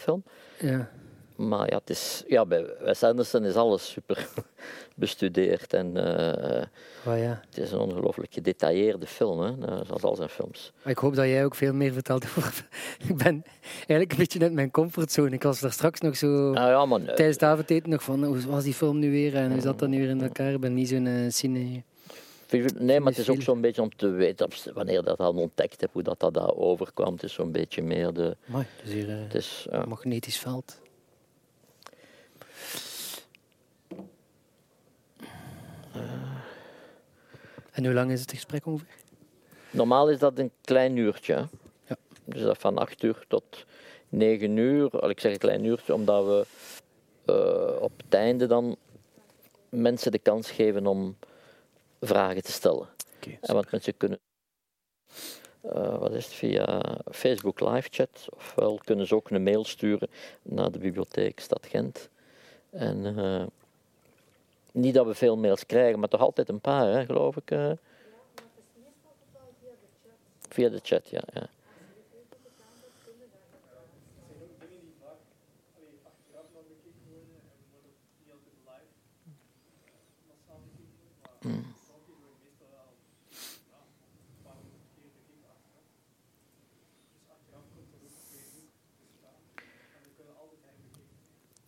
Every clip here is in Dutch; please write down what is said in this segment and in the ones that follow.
film. Ja. Maar ja, het is, ja, bij Wes Anderson is alles super bestudeerd. En eh, Oh, ja. het is een ongelooflijk gedetailleerde film, hè, eh, zoals al zijn films. Ik hoop dat jij ook veel meer vertelt over... ik ben eigenlijk een beetje uit mijn comfortzone. Ik was daar straks nog zo... Nou ja, maar nee, Tijdens het avondeten nog van, hoe was die film nu weer en hoe zat dat nu weer in elkaar? Ik ben niet zo'n eh, cine... nee, maar het is ook zo'n beetje om te weten, wanneer dat al ontdekt heb, hoe dat, dat daar overkwam. Het is zo'n beetje meer de... Mooi, dus hier Het is, een magnetisch veld. En hoe lang is het gesprek ongeveer? Normaal is dat een klein uurtje. hè. Ja. Dus dat van 8 uur tot 9 uur. Al, Ik zeg een klein uurtje, omdat we eh, op het einde dan mensen de kans geven om vragen te stellen. Oké, En want mensen kunnen, eh, wat is het, via Facebook live chat, ofwel kunnen ze ook een mail sturen naar de bibliotheek Stad Gent. En eh, niet dat we veel mails krijgen, maar toch altijd een paar, hè, geloof ik. eh. Via de chat, ja. ja.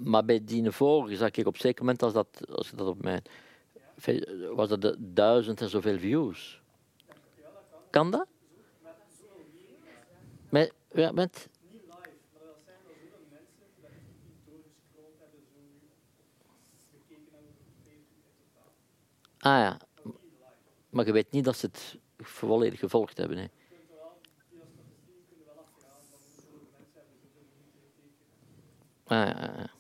Maar bij vorige zag ik op zeker moment, als, dat, als dat op mijn. was dat de duizend en zoveel views. Kan dat? Met, ja, met, Ah ja. Maar je weet niet dat ze het volledig gevolgd hebben. Hè. Ah ja, ja,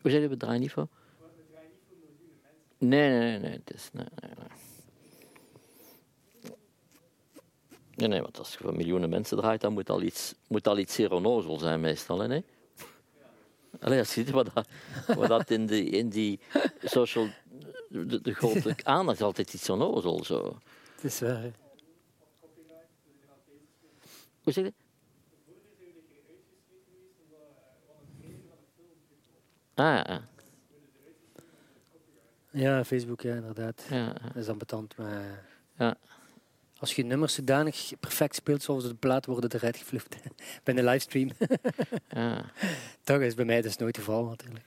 ja. Hoe zeg je, we draaien niet voor? Nee, nee, nee, nee. Het is, nee, nee, nee. Nee, nee, want als je voor miljoenen mensen draait, dan moet al iets, moet al iets zeer onnozel zijn meestal, hè, nee? Allee, als je ziet wat dat, wat dat in, die, in die social... De, de grote aandacht is altijd iets onnozel, zo. Het is waar. hè. Hoe zeg je? Ah, ja, Ja, Facebook, ja, inderdaad. ja, ja. Dat is ambetant, maar... Ja. Als je nummers zodanig perfect speelt zoals de plaat worden eruit geflipt bij een livestream. ja. Dat is bij mij dus nooit het geval natuurlijk.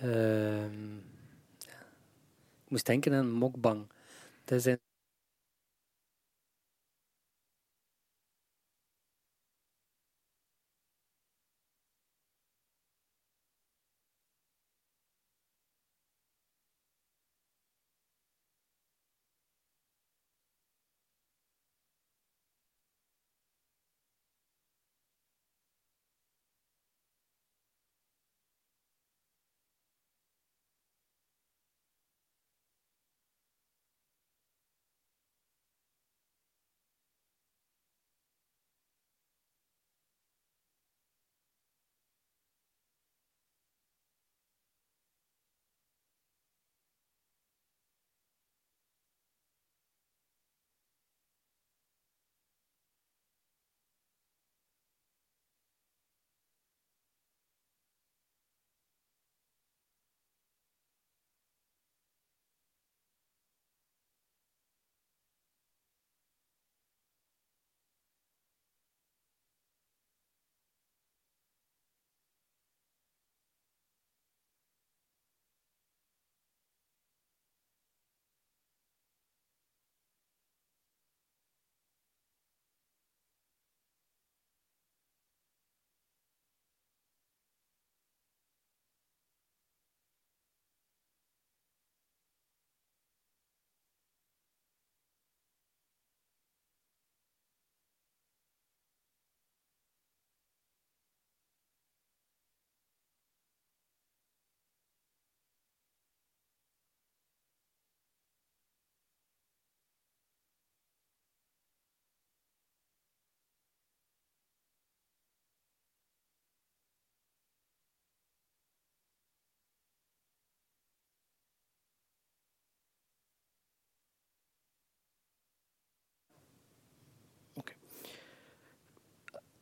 Ehm. Ik moest denken aan mokbang. Dat zijn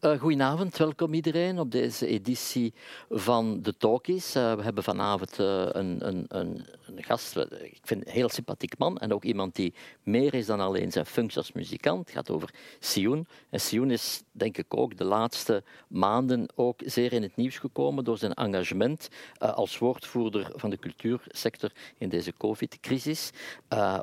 Uh, goedenavond, welkom iedereen op deze editie van de Talkies. Uh, we hebben vanavond een, een, een, een, gast, ik vind een heel sympathiek man en ook iemand die meer is dan alleen zijn functie als muzikant. Het gaat over Sioen. En Sioen is denk ik ook de laatste maanden ook zeer in het nieuws gekomen door zijn engagement als woordvoerder van de cultuursector in deze COVID-crisis.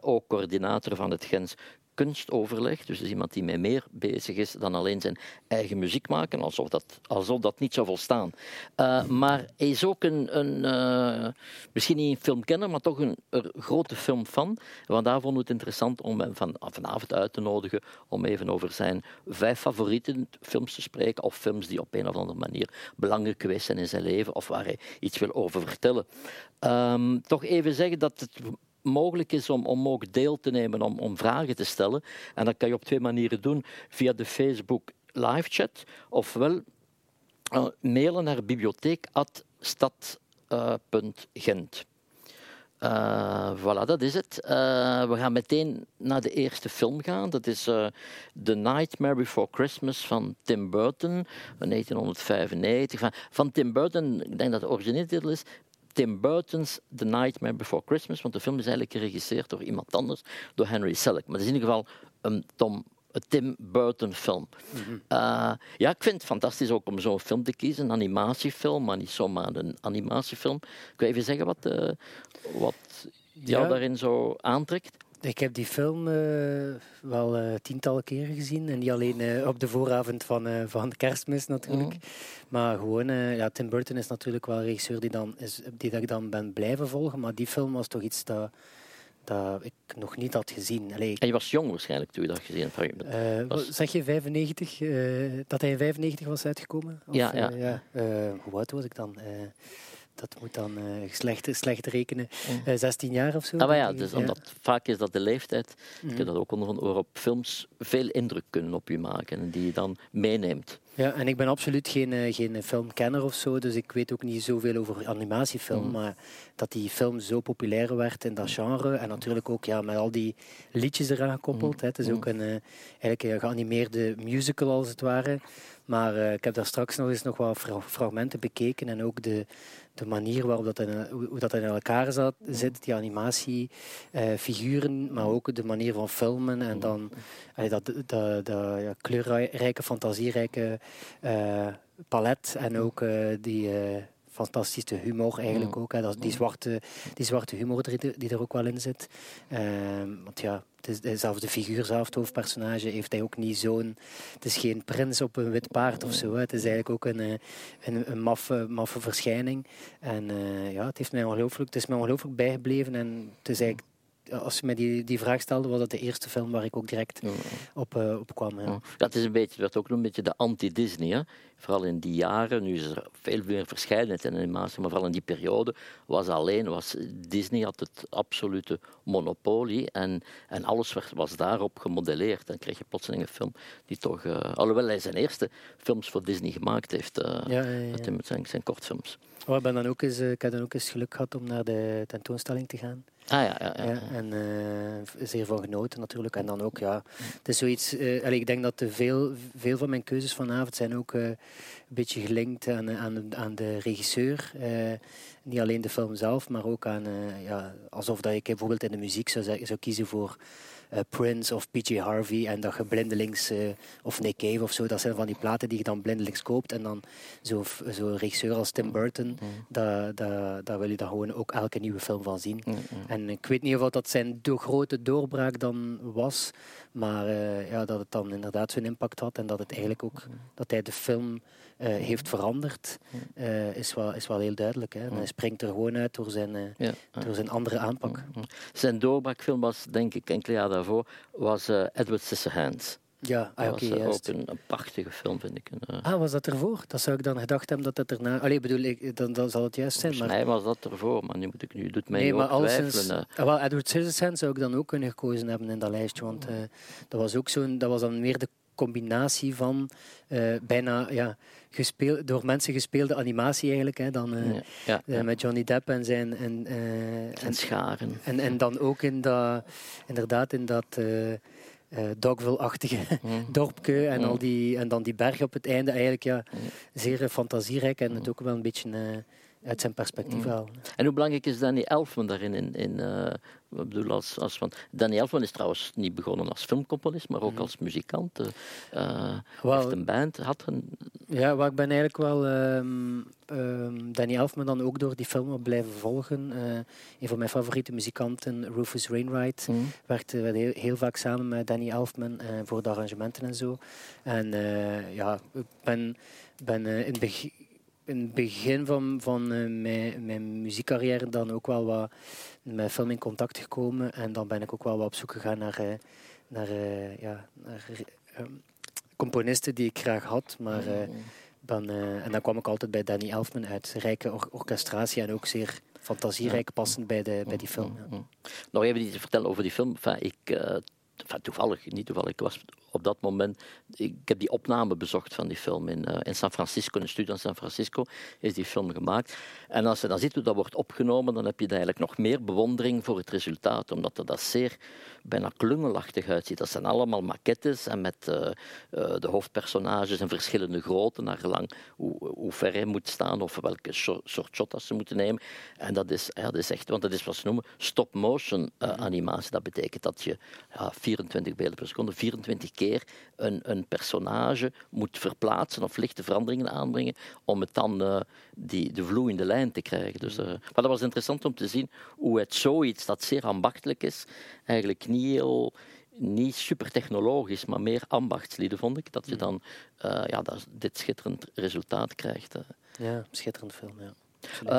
ook coördinator van het Gens kunstoverleg. Dus is iemand die met meer bezig is dan alleen zijn eigen muziek maken, alsof dat, alsof dat niet zou volstaan. Uh, maar hij is ook een, een uh, misschien niet een filmkenner, maar toch een, grote filmfan. Vandaar vond het interessant om hem van, vanavond uit te nodigen om even over zijn vijf favoriete films te spreken, of films die op een of andere manier belangrijk geweest zijn in zijn leven, of waar hij iets wil over vertellen. Um, toch even zeggen dat het mogelijk is om, om ook deel te nemen, om, om vragen te stellen. En dat kan je op twee manieren doen. Via de Facebook live chat, ofwel uh, mailen naar bibliotheek.stad.gent. Uh, voilà, dat is het. We gaan meteen naar de eerste film gaan. Dat is The Nightmare Before Christmas van Tim Burton, 1995. Van, van Tim Burton, ik denk dat de originele titel is Tim Burton's The Nightmare Before Christmas, want de film is eigenlijk geregisseerd door iemand anders, door Henry Selick. Maar het is in ieder geval een Tom Tim Burton film. Mm -hmm. uh, ja, ik vind het fantastisch ook om zo'n film te kiezen, een animatiefilm, maar niet zomaar een animatiefilm. Kun je even zeggen wat, uh, wat jou ja. daarin zo aantrekt? Ik heb die film uh, wel uh, tientallen keren gezien. En niet alleen uh, op de vooravond van, van kerstmis natuurlijk. Mm. Maar gewoon, ja, Tim Burton is natuurlijk wel een regisseur die, dan is, die dat ik dan ben blijven volgen. Maar die film was toch iets dat, dat ik nog niet had gezien. Allee, en je was jong waarschijnlijk toen je dat gezien hebt? Was... Zeg je 95? dat hij in 95 was uitgekomen? Of, ja. ja. ja hoe oud was ik dan? Dat moet dan uh, slecht, slecht rekenen, uh, 16 jaar of zo. Ah, maar ja, dus omdat vaak is dat de leeftijd, mm. je dat ook onder waarop films veel indruk kunnen op je maken en die je dan meeneemt. Ja, en ik ben absoluut geen, uh, geen filmkenner of zo, dus ik weet ook niet zoveel over animatiefilm, mm. maar dat die film zo populair werd in dat genre en natuurlijk ook ja, met al die liedjes eraan gekoppeld. Mm. Hè. Het is ook een, eigenlijk een geanimeerde musical als het ware. Maar uh, ik heb daar straks nog eens nog wat fragmenten bekeken en ook de, de manier waarop dat in, hoe dat in elkaar zat, zit, die animatiefiguren, uh, maar ook de manier van filmen en dan uh, dat, dat, dat ja, kleurrijke, fantasierijke uh, palet en ook die fantastische humor eigenlijk ook. Hè. Dat, die, zwarte, die zwarte humor die, die er ook wel in zit. want ja, het is, zelfs de figuur zelf, het hoofdpersonage, heeft hij ook niet zo'n... Het is geen prins op een wit paard of zo. Hè. Het is eigenlijk ook een, eh, een, een maffe, maffe verschijning. En uh, ja, het, heeft mij ongelooflijk, het is mij ongelooflijk bijgebleven. En het is eigenlijk als je mij die, die vraag stelde, was dat de eerste film waar ik ook direct op, uh, op kwam. Ja. Dat is een beetje, werd ook een beetje de anti-Disney. Vooral in die jaren, nu is er veel meer verscheidenheid in animatie, maar vooral in die periode was alleen, was Disney had het absolute monopolie en, en alles werd, was daarop gemodelleerd. Dan kreeg je plotseling een film die toch, uh, alhoewel hij zijn eerste films voor Disney gemaakt heeft, uh, ja, zijn, zijn kortfilms. Oh, ik, ben dan ook eens, ik heb dan ook eens geluk gehad om naar de tentoonstelling te gaan. Ah, ja, ja, ja. ja en uh, zeer van genoten natuurlijk. En dan ook, ja, het is zoiets. Uh, ik denk dat veel, veel van mijn keuzes vanavond zijn ook uh, een beetje gelinkt aan, aan, aan de regisseur. Niet alleen de film zelf, maar ook aan, ja, alsof dat ik bijvoorbeeld in de muziek zou, zou kiezen voor uh, Prince of PJ Harvey en dat je blindelings, uh, of Nick Cave of zo, dat zijn van die platen die je dan blindelings koopt en dan zo'n zo regisseur als Tim Burton, mm. daar da, da wil je dan gewoon ook elke nieuwe film van zien. Mm, mm. En ik weet niet of dat zijn de grote doorbraak dan was, maar ja, dat het dan inderdaad zo'n impact had en dat het eigenlijk ook, dat hij de film uh, heeft veranderd, uh, is, wel, is wel heel duidelijk. Hè. En hij springt er gewoon uit door zijn, uh, ja. door zijn andere aanpak. Zijn doorbraakfilm was, denk ik, enkele jaar daarvoor, was Edward Scissorhands. Ja, ah, dat okay, was ook een, een, prachtige film, vind ik. ah, was dat ervoor? Dat zou ik dan gedacht hebben dat dat erna... Allee, bedoel, ik, dan, dan zal het juist zijn. Volgens maar... mij was dat ervoor, maar nu moet ik nu doet mij nee, maar. Ah, wel, Edward Scissorhands zou ik dan ook kunnen gekozen hebben in dat lijstje, want dat was ook zo'n... Dat was dan meer de combinatie van uh, bijna ja, gespeeld, door mensen gespeelde animatie eigenlijk. Hè, dan, uh, ja, ja, ja. met Johnny Depp en zijn... En, uh, en scharen. En, en dan ook in dat, inderdaad in dat Dogville-achtige mm. dorpje en, al die, en dan die berg op het einde. Eigenlijk ja, zeer fantasierijk en het ook wel een beetje uit zijn perspectief halen. En hoe belangrijk is Danny Elfman daarin? In, in, ik bedoel, als, als, want Danny Elfman is trouwens niet begonnen als filmcomponist, maar ook mhm. als muzikant. Uh, heeft een band, had een... Ja, waar ik ben eigenlijk wel um, um, Danny Elfman dan ook door die film blijven volgen. Uh, een van mijn favoriete muzikanten, Rufus Wainwright, mm. werkte heel, heel, vaak samen met Danny Elfman voor de arrangementen en zo. En ja, ik ben, ben in het begin in het begin van, van uh, mijn, mijn muziekcarrière dan ook wel wat met film in contact gekomen. En dan ben ik ook wel wat op zoek gegaan naar, uh, naar, uh, ja, naar componisten die ik graag had. Maar, dan, en dan kwam ik altijd bij Danny Elfman uit. Rijke or orchestratie en ook zeer fantasierijk passend bij, de, bij die film. Ja. Nog even iets te vertellen over die film. Enfin, ik, toevallig, niet toevallig, ik was op dat moment, ik heb die opname bezocht van die film in, uh, in San Francisco, in een studio in San Francisco is die film gemaakt. En als je dan ziet hoe dat wordt opgenomen, dan heb je eigenlijk nog meer bewondering voor het resultaat, omdat er dat zeer bijna klungelachtig uitziet. Dat zijn allemaal maquettes en met uh, uh, de hoofdpersonages in verschillende grootte, naar gelang hoe, hoe ver hij moet staan of welke soort shot ze moeten nemen. En dat is, dat is echt, want dat is wat ze noemen stop-motion animatie. Dat betekent dat je ja, 24 beelden per seconde, 24 keer een, een personage moet verplaatsen of lichte veranderingen aanbrengen om het dan uh, die, de vloeiende lijn te krijgen. Dus, uh, maar dat was interessant om te zien hoe het zoiets dat zeer ambachtelijk is, eigenlijk niet heel niet super technologisch, maar meer ambachtslieden vond ik, dat je mm. dan uh, ja, dat, dit schitterend resultaat krijgt. Ja, schitterend film, ja.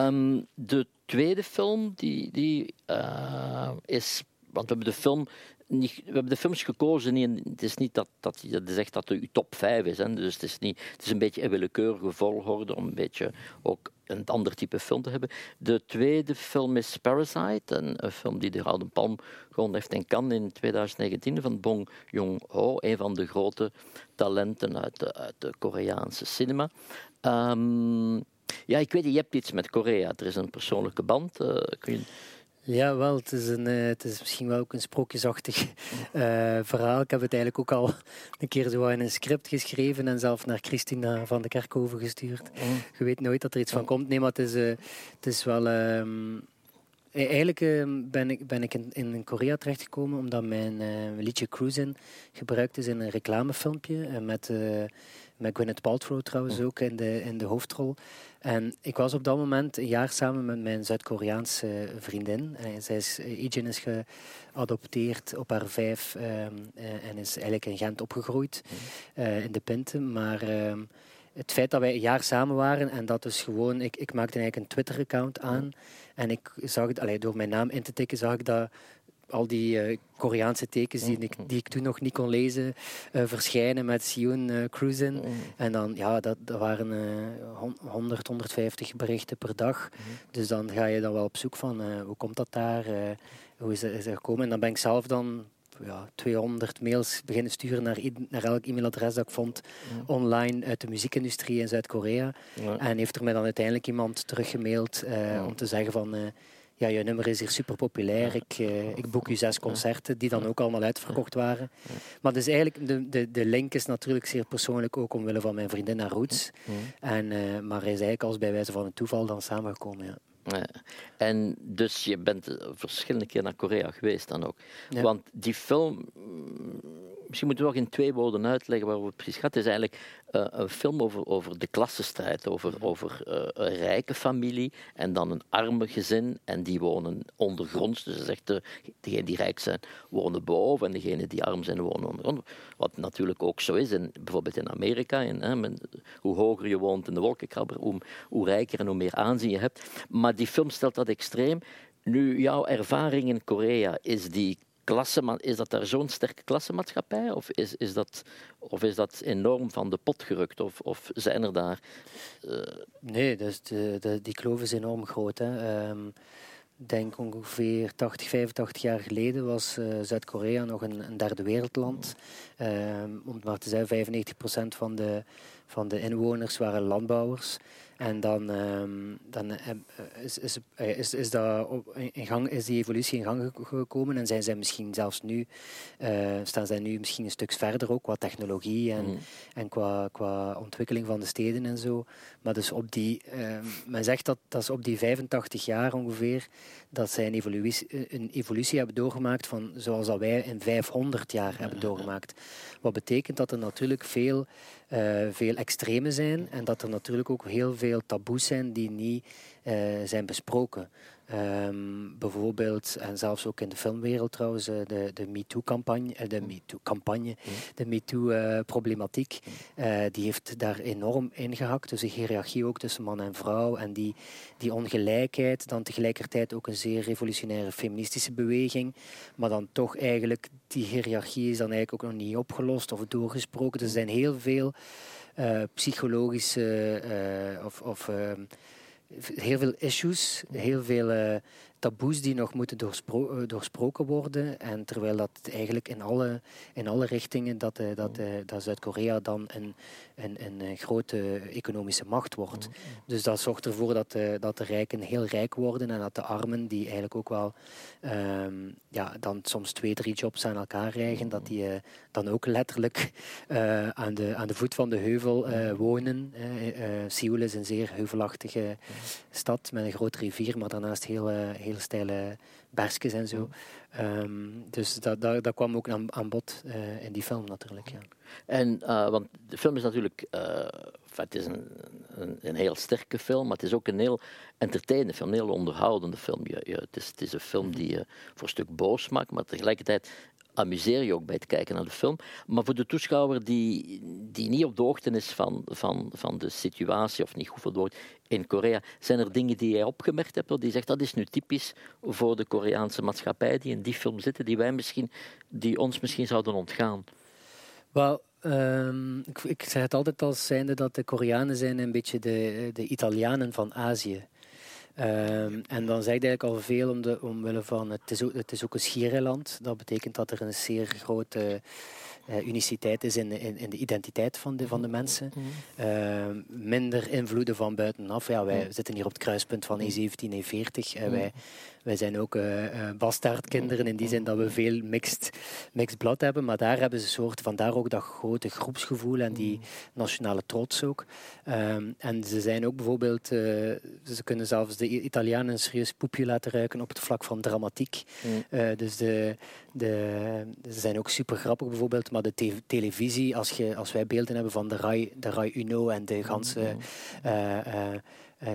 Um, de tweede film die, die uh, is, want we hebben de film we hebben de films gekozen. Het is niet dat, dat dat het uw top 5 is. Hè. Dus het is, niet, het is een beetje een willekeurige volgorde om een beetje ook een ander type film te hebben. De tweede film is Parasite, een, film die de Gouden Palm gewonnen heeft in Cannes in 2019 van Bong Joon-ho, een van de grote talenten uit de, uit de Koreaanse cinema. Um, ja, ik weet, je hebt iets met Korea. Er is een persoonlijke band. Je ja, wel. Het is, een, uh, het is misschien wel ook een sprookjesachtig uh, verhaal. Ik heb het eigenlijk ook al een keer zo in een script geschreven en zelf naar Christina van de Kerkhoven gestuurd. Mm. Je weet nooit dat er iets van komt. Nee, maar het is, uh, het is wel... Ehm, e-, eigenlijk ehm, ben ik, ben ik in, in Korea terechtgekomen omdat mijn liedje Cruisin' gebruikt is in een reclamefilmpje met met Gwyneth Paltrow trouwens ook in de, in de hoofdrol. En ik was op dat moment een jaar samen met mijn Zuid-Koreaanse vriendin. En zij is, Ijin is geadopteerd op haar vijf ehm, eh, en is eigenlijk in Gent opgegroeid, uh, in de Pinten. Maar ehm, het feit dat wij een jaar samen waren en dat dus gewoon, ik, ik maakte eigenlijk een Twitter-account aan. En ik zag, allee, door mijn naam in te tikken, zag ik dat al die uh, Koreaanse tekens die ik, die ik toen nog niet kon lezen uh, verschijnen met Sion uh, Cruisen. En dan, ja, dat, dat waren 100, 150 berichten per dag. Dus dan ga je dan wel op zoek van hoe komt dat daar, hoe is dat, is dat gekomen. En dan ben ik zelf dan ja, 200 mails beginnen sturen naar, naar elk e-mailadres dat ik vond online uit de muziekindustrie in Zuid-Korea. En heeft er mij dan uiteindelijk iemand teruggemaild om te zeggen van ja, je nummer is hier super populair. Ik, uh, ik boek je zes concerten, die dan ook allemaal uitverkocht waren. Maar dus eigenlijk, de, de, de link is natuurlijk zeer persoonlijk ook omwille van mijn vriendin naar Roots. En, uh, maar hij is eigenlijk als bij wijze van een toeval dan samengekomen, ja. Ja. En dus je bent verschillende keer naar Korea geweest dan ook. Want die film, misschien moeten we nog in twee woorden uitleggen waarover het precies gaat. Het is eigenlijk uh, een film over, over de klassenstrijd, over, over uh, een rijke familie en dan een arme gezin. En die wonen ondergronds. Dus zegt de, degenen die rijk zijn, wonen boven en degenen die arm zijn, wonen ondergronds. Wat natuurlijk ook zo is, in, bijvoorbeeld in Amerika. In, hè, hoe hoger je woont in de wolkenkrabber, hoe, hoe rijker en hoe meer aanzien je hebt. Maar die film stelt dat extreem. Nu, jouw ervaring in Korea, is die is dat daar zo'n sterke klassenmaatschappij? Of is, is, dat, of is dat enorm van de pot gerukt? Of, of zijn er daar... Uh... Nee, dus de, die kloof is enorm groot. Hè. Um, denk ongeveer 80, 85 jaar geleden was uh, Zuid-Korea nog een, een, derde wereldland. Um, om maar te zeggen, 95% van de, van de inwoners waren landbouwers. En dan, ehm, dan eh, is, is, eh, is, is, dat in gang, is die evolutie in gang gekomen en zijn zij misschien zelfs nu, uh, staan zij nu misschien een stuk verder ook qua technologie en, mm. en qua, qua ontwikkeling van de steden en zo. Maar dus op die, uh, men zegt dat, dat is op die 85 jaar ongeveer dat zij een evolutie, een evolutie hebben doorgemaakt van zoals dat wij in 500 jaar hebben doorgemaakt. Wat betekent dat er natuurlijk veel, uh, veel extreme zijn en dat er natuurlijk ook heel veel taboes zijn die niet uh, zijn besproken. Um, bijvoorbeeld, en zelfs ook in de filmwereld trouwens, eh, de, de MeToo-campagne, eh, de MeToo-campagne, mm. de MeToo-problematiek, uh, die heeft daar enorm ingehakt. Dus de hiërarchie ook tussen man en vrouw en die, die ongelijkheid, dan tegelijkertijd ook een zeer revolutionaire feministische beweging, maar dan toch eigenlijk, die hiërarchie is dan eigenlijk ook nog niet opgelost of doorgesproken. Dus er zijn heel veel uh, psychologische of, of ehm, heel veel issues, heel veel uh, taboes die nog moeten eh, doorsproken worden. En terwijl dat eigenlijk in alle, in alle richtingen dat, uh, dat, dat Zuid-Korea dan een, een, een, grote economische macht wordt. Dus dat zorgt ervoor dat, dat de rijken heel rijk worden en dat de armen, die eigenlijk ook wel um, ja, dan soms twee, drie jobs aan elkaar rijgen, dat die dan ook letterlijk uh, aan, de, aan de voet van de heuvel uh, wonen. Seoul is een zeer heuvelachtige stad met een grote rivier, maar daarnaast heel, heel steile bergjes en zo. Um, dus dat, dat, dat, kwam ook aan, aan bod in die film natuurlijk. Ja. En, want de film is natuurlijk, het is een, een, een, heel sterke film, maar het is ook een heel entertainende film, een heel onderhoudende film. Je, je, het, is, het is een film die je voor een stuk boos maakt, maar tegelijkertijd amuseer je ook bij het kijken naar de film. Maar voor de toeschouwer die, die niet op de hoogte is van, van, van de situatie of niet goed de in Korea, zijn er dingen die jij opgemerkt hebt, die zegt dat is nu typisch voor de Koreaanse maatschappij die in die film zitten, die, wij misschien, die ons misschien zouden ontgaan? Wel, um, ik, ik zeg het altijd als zijnde dat de Koreanen zijn een beetje de, de Italianen van Azië Um, en dan zeg ik eigenlijk al veel om de, omwille van het is, ook, het is ook een schiereiland. Dat betekent dat er een zeer grote uh, uniciteit is in, in, in, de identiteit van de, van de mensen. Uh, minder invloeden van buitenaf. Ja, wij zitten hier op het kruispunt van E17 en E40. Uh, wij, wij zijn ook uh, bastaardkinderen in die zin dat we veel mixed, mixed blood hebben. Maar daar hebben ze een soort, vandaar ook dat grote groepsgevoel en die nationale trots ook. Ehm, en ze zijn ook bijvoorbeeld, uh, ze kunnen zelfs de Italianen een serieus poepje laten ruiken op het vlak van dramatiek. Mm. dus de, de, ze zijn ook super grappig bijvoorbeeld, maar de te televisie, als, je, als wij beelden hebben van de Rai, de Rai Uno en de ganse uh,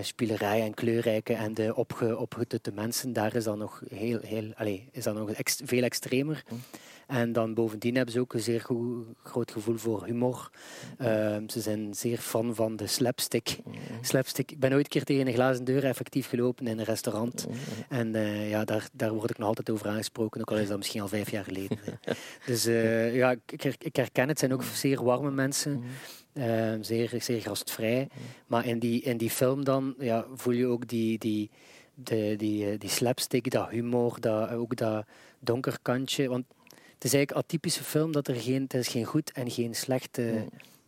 spielerij en kleurrijke en de opge, opgetutte mensen, daar is dat nog, heel, heel, allez, is dat nog veel extremer. Mm. En dan bovendien hebben ze ook een zeer goed, groot gevoel voor humor. Uh, ze zijn zeer fan van de slapstick. Mm. slapstick. Ik ben ooit een keer tegen een glazen deur effectief gelopen in een restaurant. En uh, ja, daar, daar word ik nog altijd over aangesproken, ook al is dat misschien al vijf jaar geleden. dus uh, ja, ik, ik, herken het. Het zijn ook zeer warme mensen. Uh, zeer, zeer gastvrij. Maar in die, in die film dan ja, voel je ook die, die, de, die, die slapstick, dat humor, dat, ook dat donker kantje. Want het is eigenlijk een atypische film dat er geen, het is geen goed en geen slechte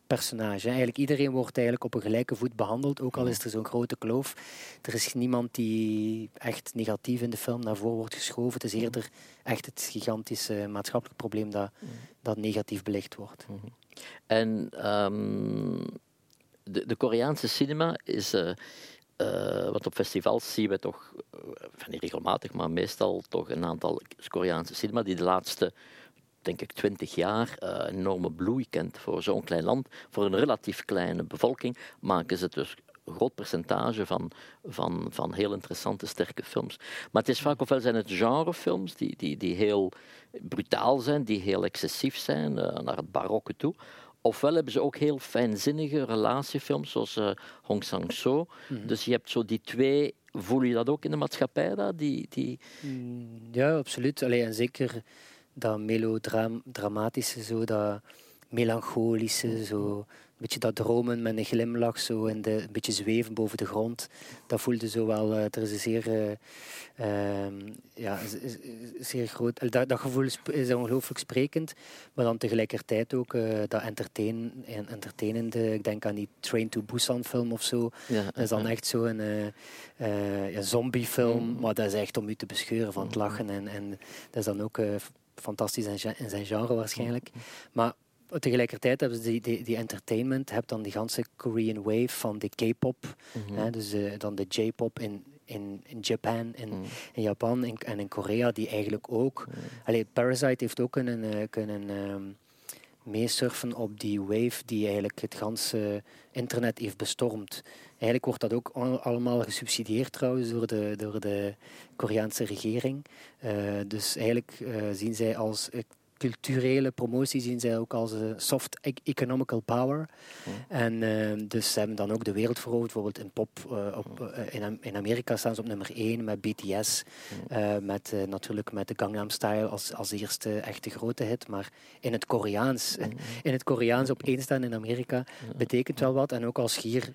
personage. Eigenlijk iedereen wordt eigenlijk op een gelijke voet behandeld, ook al is er zo'n grote kloof. Er is niemand die echt negatief in de film naar voren wordt geschoven. Het is eerder echt het gigantische maatschappelijk probleem dat, dat negatief belicht wordt. Mhm. En um, de, de, Koreaanse cinema is. Uh, want op festivals zien we toch, uh, niet regelmatig, maar meestal toch een aantal Koreaanse cinema die de laatste, denk ik, twintig jaar uh, enorme bloei kent voor zo'n klein land. Voor een relatief kleine bevolking maken ze dus groot percentage van, van, van heel interessante, sterke films. Maar het is vaak, ofwel zijn het genrefilms die, die, die heel brutaal zijn, die heel excessief zijn, uh, naar het barokke toe. Ofwel hebben ze ook heel fijnzinnige relatiefilms, zoals uh, Hong Sang-soo. Mhm. Dus je hebt zo die twee... Voel je dat ook in de maatschappij? Dat, die, die... Mm, ja, absoluut. Allee, en zeker dat melodramatische, zo, dat melancholische, zo beetje dat dromen met een glimlach, zo in de, een beetje zweven boven de grond. Dat voelde zo wel, uh, er is een zeer, uh, ja, zeer groot, dat, dat gevoel is, ongelooflijk sprekend, maar dan tegelijkertijd ook uh, dat entertain, entertainende, ik denk aan die Train to Busan film of zo. Ja, dat is dan echt zo'n ja, zombiefilm, mm. maar dat is echt om u te bescheuren van het mm. lachen en, en dat is dan ook fantastisch in zijn genre waarschijnlijk. Mm. Maar tegelijkertijd hebben ze die, die, die entertainment, heb dan die ganse Korean wave van de K-pop, mm dus uh, dan de J-pop in, in, in Japan, in, mm. in Japan in, en in Korea, die eigenlijk ook. Mm. Allee, Parasite heeft ook kunnen, uh, kunnen um, meesurfen op die wave die eigenlijk het ganse internet heeft bestormd. Eigenlijk wordt dat ook allemaal gesubsidieerd trouwens door de, door de Koreaanse regering. Uh, dus eigenlijk zien zij als culturele promotie zien zij ook als een soft e- economical power. En uh, dus ze hebben dan ook de wereld veroverd. Bijvoorbeeld in pop uh, op, uh, in, in, Amerika staan ze op nummer 1 met BTS. met, natuurlijk met de Gangnam Style als, als eerste echte grote hit. Maar in het Koreaans, in het Koreaans op één staan in Amerika betekent wel wat. En ook als hier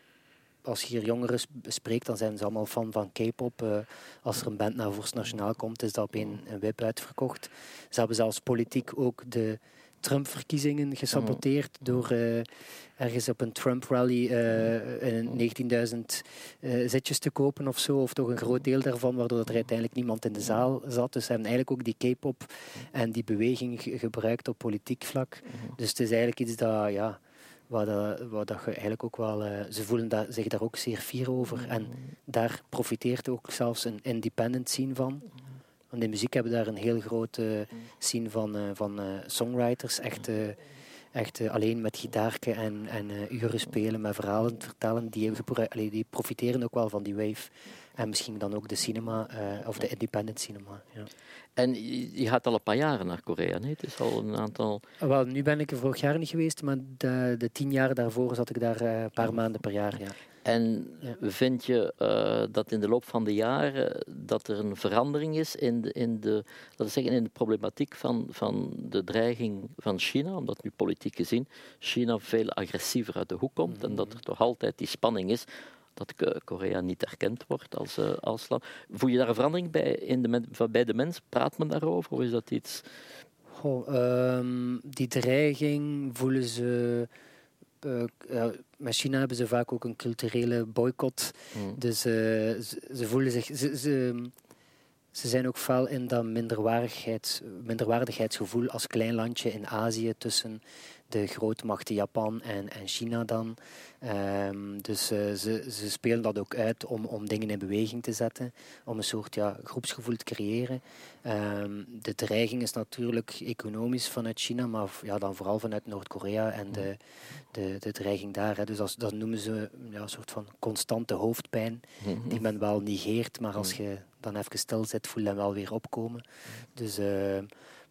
als je hier jongeren spreekt, dan zijn ze allemaal fan van K-pop. Uh, als er een band naar Vorst Nationaal komt, is dat op een, een web uitverkocht. Ze hebben zelfs politiek ook de Trump-verkiezingen gesaboteerd door uh, ergens op een Trump-rally uh, 19.000 zitjes te kopen of zo, of toch een groot deel daarvan, waardoor er uiteindelijk niemand in de zaal zat. Dus ze hebben eigenlijk ook die K-pop en die beweging gebruikt op politiek vlak. Dus het is eigenlijk iets dat, ja, Waar, dat, waar dat je eigenlijk ook wel... Uh, ze voelen dat, zich daar ook zeer fier over. En mm. daar profiteert ook zelfs een independent scene van. Want in muziek hebben we daar een heel grote scene van, uh, van songwriters. Echt, echt alleen met gitaarken en, en uren spelen, met verhalen vertellen. Die, die profiteren ook wel van die wave. En misschien dan ook de cinema, of de independent cinema. Ja. En je gaat al een paar jaren naar Korea, nee? Het is al een aantal... Wel, nu ben ik er vorig jaar niet geweest, maar de, de tien jaar daarvoor zat ik daar een paar maanden per jaar, ja. En vind je uh, dat in de loop van de jaren dat er een verandering is in de, in de, laten zeggen, in de problematiek van, van de dreiging van China, omdat nu politiek gezien China veel agressiever uit de hoek komt en dat er toch altijd die spanning is dat Korea niet erkend wordt als, uh, als land. Voel je daar een verandering bij, in de, bij de mens? Praat men daarover of is dat iets... Goh, um, die dreiging voelen ze... Uh, met China hebben ze vaak ook een culturele boycott. Hmm. Dus uh, ze, ze, voelen zich... Ze, ze, ze zijn ook fel in dat minderwaardigheids, minderwaardigheidsgevoel als klein landje in Azië tussen de grootmachten Japan en, en China dan. Um, dus uh, ze, ze spelen dat ook uit om, om dingen in beweging te zetten, om een soort ja, groepsgevoel te creëren. Um, de dreiging is natuurlijk economisch vanuit China, maar ja, dan vooral vanuit Noord-Korea en de, de, de dreiging daar. Hè. Dus als, dat noemen ze ja, een soort van constante hoofdpijn, die men wel negeert, maar als je dan even stil zit, voel je hem wel weer opkomen. Dus... Uh,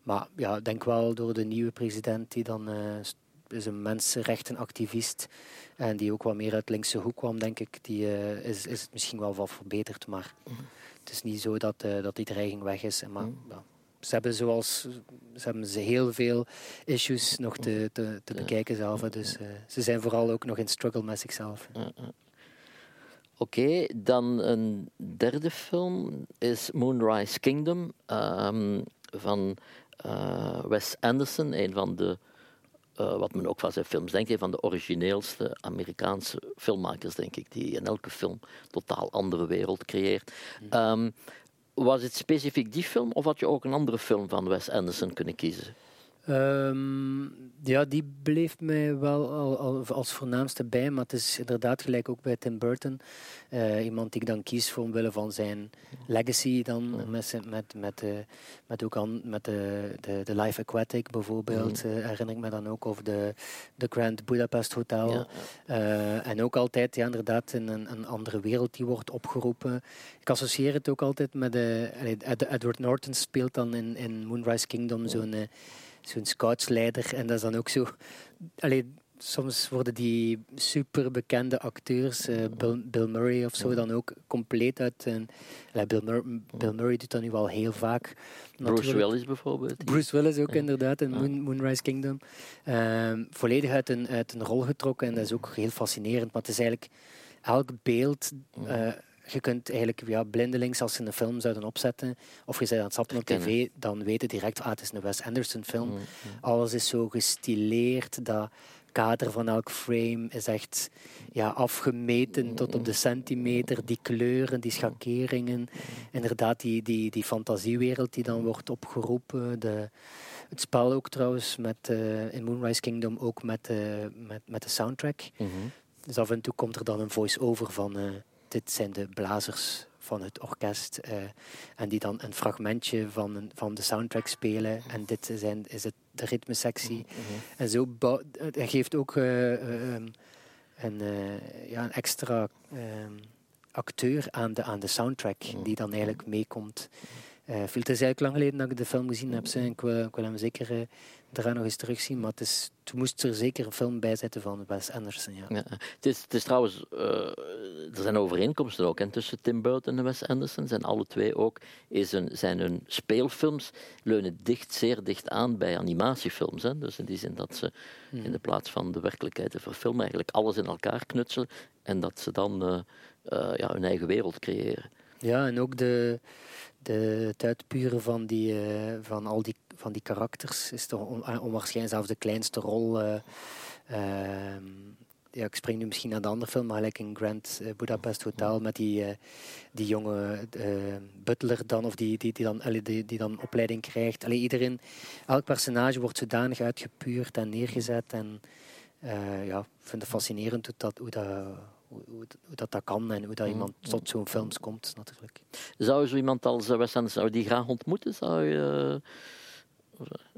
maar ja, ik denk wel door de nieuwe president, die dan uh, is een mensenrechtenactivist en die ook wat meer uit linkse hoek kwam, denk ik, die uh, is, is het misschien wel wat verbeterd. Maar mm. het is niet zo dat, uh, dat die dreiging weg is. Maar mm. ja, ze hebben zoals ze hebben ze heel veel issues nog te, te, te bekijken zelf. Dus ze zijn vooral ook nog in struggle met zichzelf. Oké, okay, dan een derde film is Moonrise Kingdom um, van uh, Wes Anderson, een van de, uh, wat men ook van zijn films denkt, een van de origineelste Amerikaanse filmmakers, denk ik, die in elke film een totaal andere wereld creëert. Um, was het specifiek die film of had je ook een andere film van Wes Anderson kunnen kiezen? Um, ja, die bleef mij wel al, al, als voornaamste bij, maar het is inderdaad gelijk ook bij Tim Burton. Uh, iemand die ik dan kies voor omwille van zijn legacy dan, met, met, met, uh, met ook aan, met de, de, de Life Aquatic bijvoorbeeld, mm. uh, herinner ik me dan ook, of de, de Grand Budapest Hotel. Ja, en ook altijd, ja, inderdaad, in een, een andere wereld die wordt opgeroepen. Ik associeer het ook altijd met, de, Edward Norton speelt dan in, in Moonrise Kingdom zo'n zo'n scoutsleider. En dat is dan ook zo... Allee, soms worden die super bekende acteurs, uh, Bill, Bill, Murray of zo, dan ook compleet uit een. Bill, Mur Bill, Murray doet dat nu wel heel vaak. Bruce Willis bijvoorbeeld. Bruce Willis ook inderdaad in Moon, Moonrise Kingdom. Uh, volledig uit een, uit een rol getrokken en dat is ook heel fascinerend. Maar het is eigenlijk elk beeld. Je kunt eigenlijk ja, blindelings, als ze een film zouden opzetten, of je bent aan het zappen op tv, dan weten direct, ah, het is een Wes Anderson film. Mm, Alles is zo gestileerd, dat kader van elk frame is echt ja, afgemeten tot op de centimeter. Die kleuren, die schakeringen, inderdaad die, die, die fantasiewereld die dan wordt opgeroepen. De, het spel ook trouwens met, uh, in Moonrise Kingdom ook met, uh, met, met de soundtrack. Mhm. Dus af en toe komt er dan een voice-over van... Uh, dit zijn de blazers van het orkest. Uh, en die dan een fragmentje van, van de soundtrack spelen. En dit zijn, is het, de ritmesectie. Mm En zo hij geeft ook uh, um, een, ja, een extra um, acteur aan de, aan de soundtrack. Mhm. Die dan eigenlijk meekomt. Uh, het is eigenlijk lang geleden dat ik de film gezien heb. Ik wil, ik wil hem zeker daarna nog eens terugzien. Maar het is, toen moest er zeker een film bij zetten van Wes Anderson. Ja. ja het, is, het is trouwens, uh, er zijn overeenkomsten ook en tussen Tim Burton en Wes Anderson. Zijn alle twee ook, is een, zijn hun speelfilms leunen dicht, zeer dicht aan bij animatiefilms. Hè. Dus in die zin dat ze hmm. in de plaats van de werkelijkheid te verfilmen eigenlijk alles in elkaar knutselen en dat ze dan uh, uh, ja, hun eigen wereld creëren. Ja, en ook de, het uitpuren van, die, van al die van die karakters is toch on, onwaarschijnlijk zelfs de kleinste rol. Uh, uh, ja, ik spring nu misschien naar de andere film, maar gelijk in Grand uh, Budapest Hotel met die, die jonge butler dan, of die, die, die, dan, die, dan opleiding krijgt. Allee, iedereen, elk personage wordt zodanig uitgepuurd en neergezet. En ja, ik vind het fascinerend hoe dat, hoe, dat, dat kan en hoe dat iemand tot zo'n films komt natuurlijk. Zou je zo iemand als Wes Anderson zou die graag ontmoeten? Zou je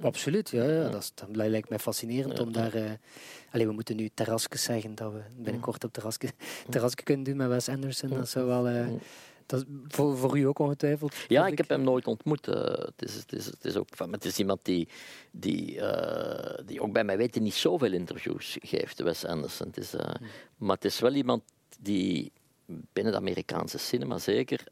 Absoluut, ja. ja. Dat, is, dat, lijkt mij fascinerend om daar... Uh, allee, we moeten nu terrasjes zeggen, dat we binnenkort op terrasje, terrasje kunnen doen met Wes Anderson. Dat zou wel... Uh, dat is voor, voor u ook ongetwijfeld? Ja, ik, heb hem nooit ontmoet. Uh, het, is, het, is, het, is ook, het is iemand die, die, uh, die ook bij mij weten niet zoveel interviews geeft, Wes Anderson. Het is, uh, Maar het is wel iemand die binnen de Amerikaanse cinema zeker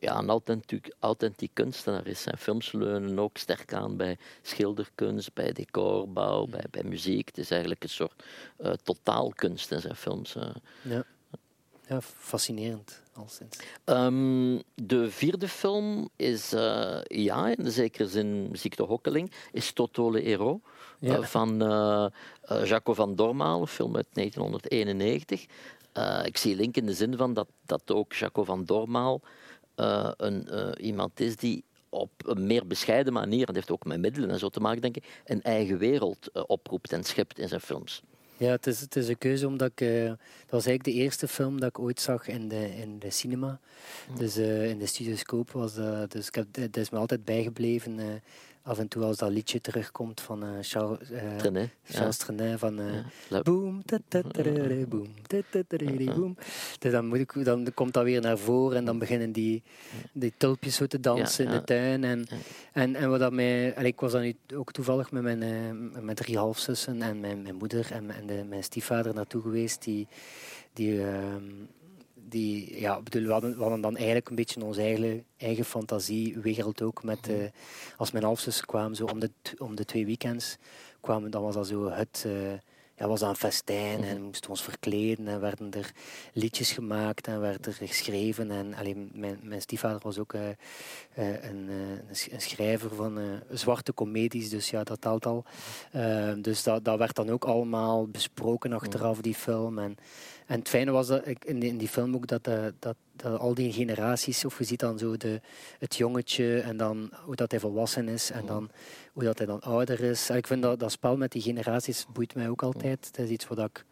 ja, een authentiek, authentiek kunstenaar is. Zijn films leunen ook sterk aan bij schilderkunst, bij decorbouw, bij, bij muziek. Het is eigenlijk een soort uh, totaalkunst in zijn films. Uh. Ja. ja, fascinerend. Um, de vierde film is, uh, ja, in zekere zin muziek de hokkeling, is Totole Hero. Ja. van Jaco van Dormaal, een film uit 1991. ik zie link in de zin van dat, dat ook Jaco van Dormaal uh, een, uh, iemand is die op een meer bescheiden manier, en dat heeft ook met middelen en zo te maken, denk ik, een eigen wereld uh, oproept en schept in zijn films. Ja, het is, het is een keuze omdat ik... Uh, dat was eigenlijk de eerste film dat ik ooit zag in de, in de cinema. Mm. Dus uh, in de studioscoop was dat... Dus ik heb, dat is me altijd bijgebleven. Uh, af en toe als dat liedje terugkomt van uh, Charles, uh, Trenet, Charles ja. Trenet van uh, ja. boom, boom, boom. Dus dan, moet ik, dan komt dat weer naar voren en dan beginnen die, die tulpjes zo te dansen ja, in de tuin. En, en, en wat dat mij, en ik was dan ook toevallig met mijn uh, met drie halfzussen en mijn, mijn moeder en, en de, mijn stiefvader naartoe geweest die, die uh, die, ja, bedoel, we, hadden, we hadden dan eigenlijk een beetje onze eigen, eigen fantasiewereld ook. Met, uh, als mijn halfzus kwam, zo om de, om de twee weekends, kwamen, dan was dat zo het... Uh, ja, was een festijn en moesten we ons verkleden en werden er liedjes gemaakt en werd er geschreven. En alleen mijn, mijn stiefvader was ook uh, een, een, schrijver van zwarte comedies, dus ja, dat telt al. dus dat, dat werd dan ook allemaal besproken achteraf, die film. En, en het fijne was dat ik in, die, in die film ook dat, uh, dat, dat, al die generaties, of je ziet dan zo de, het jongetje en dan hoe dat hij volwassen is en dan hoe dat hij dan ouder is. En ik vind dat, dat spel met die generaties boeit mij ook altijd. Het is iets wat ik,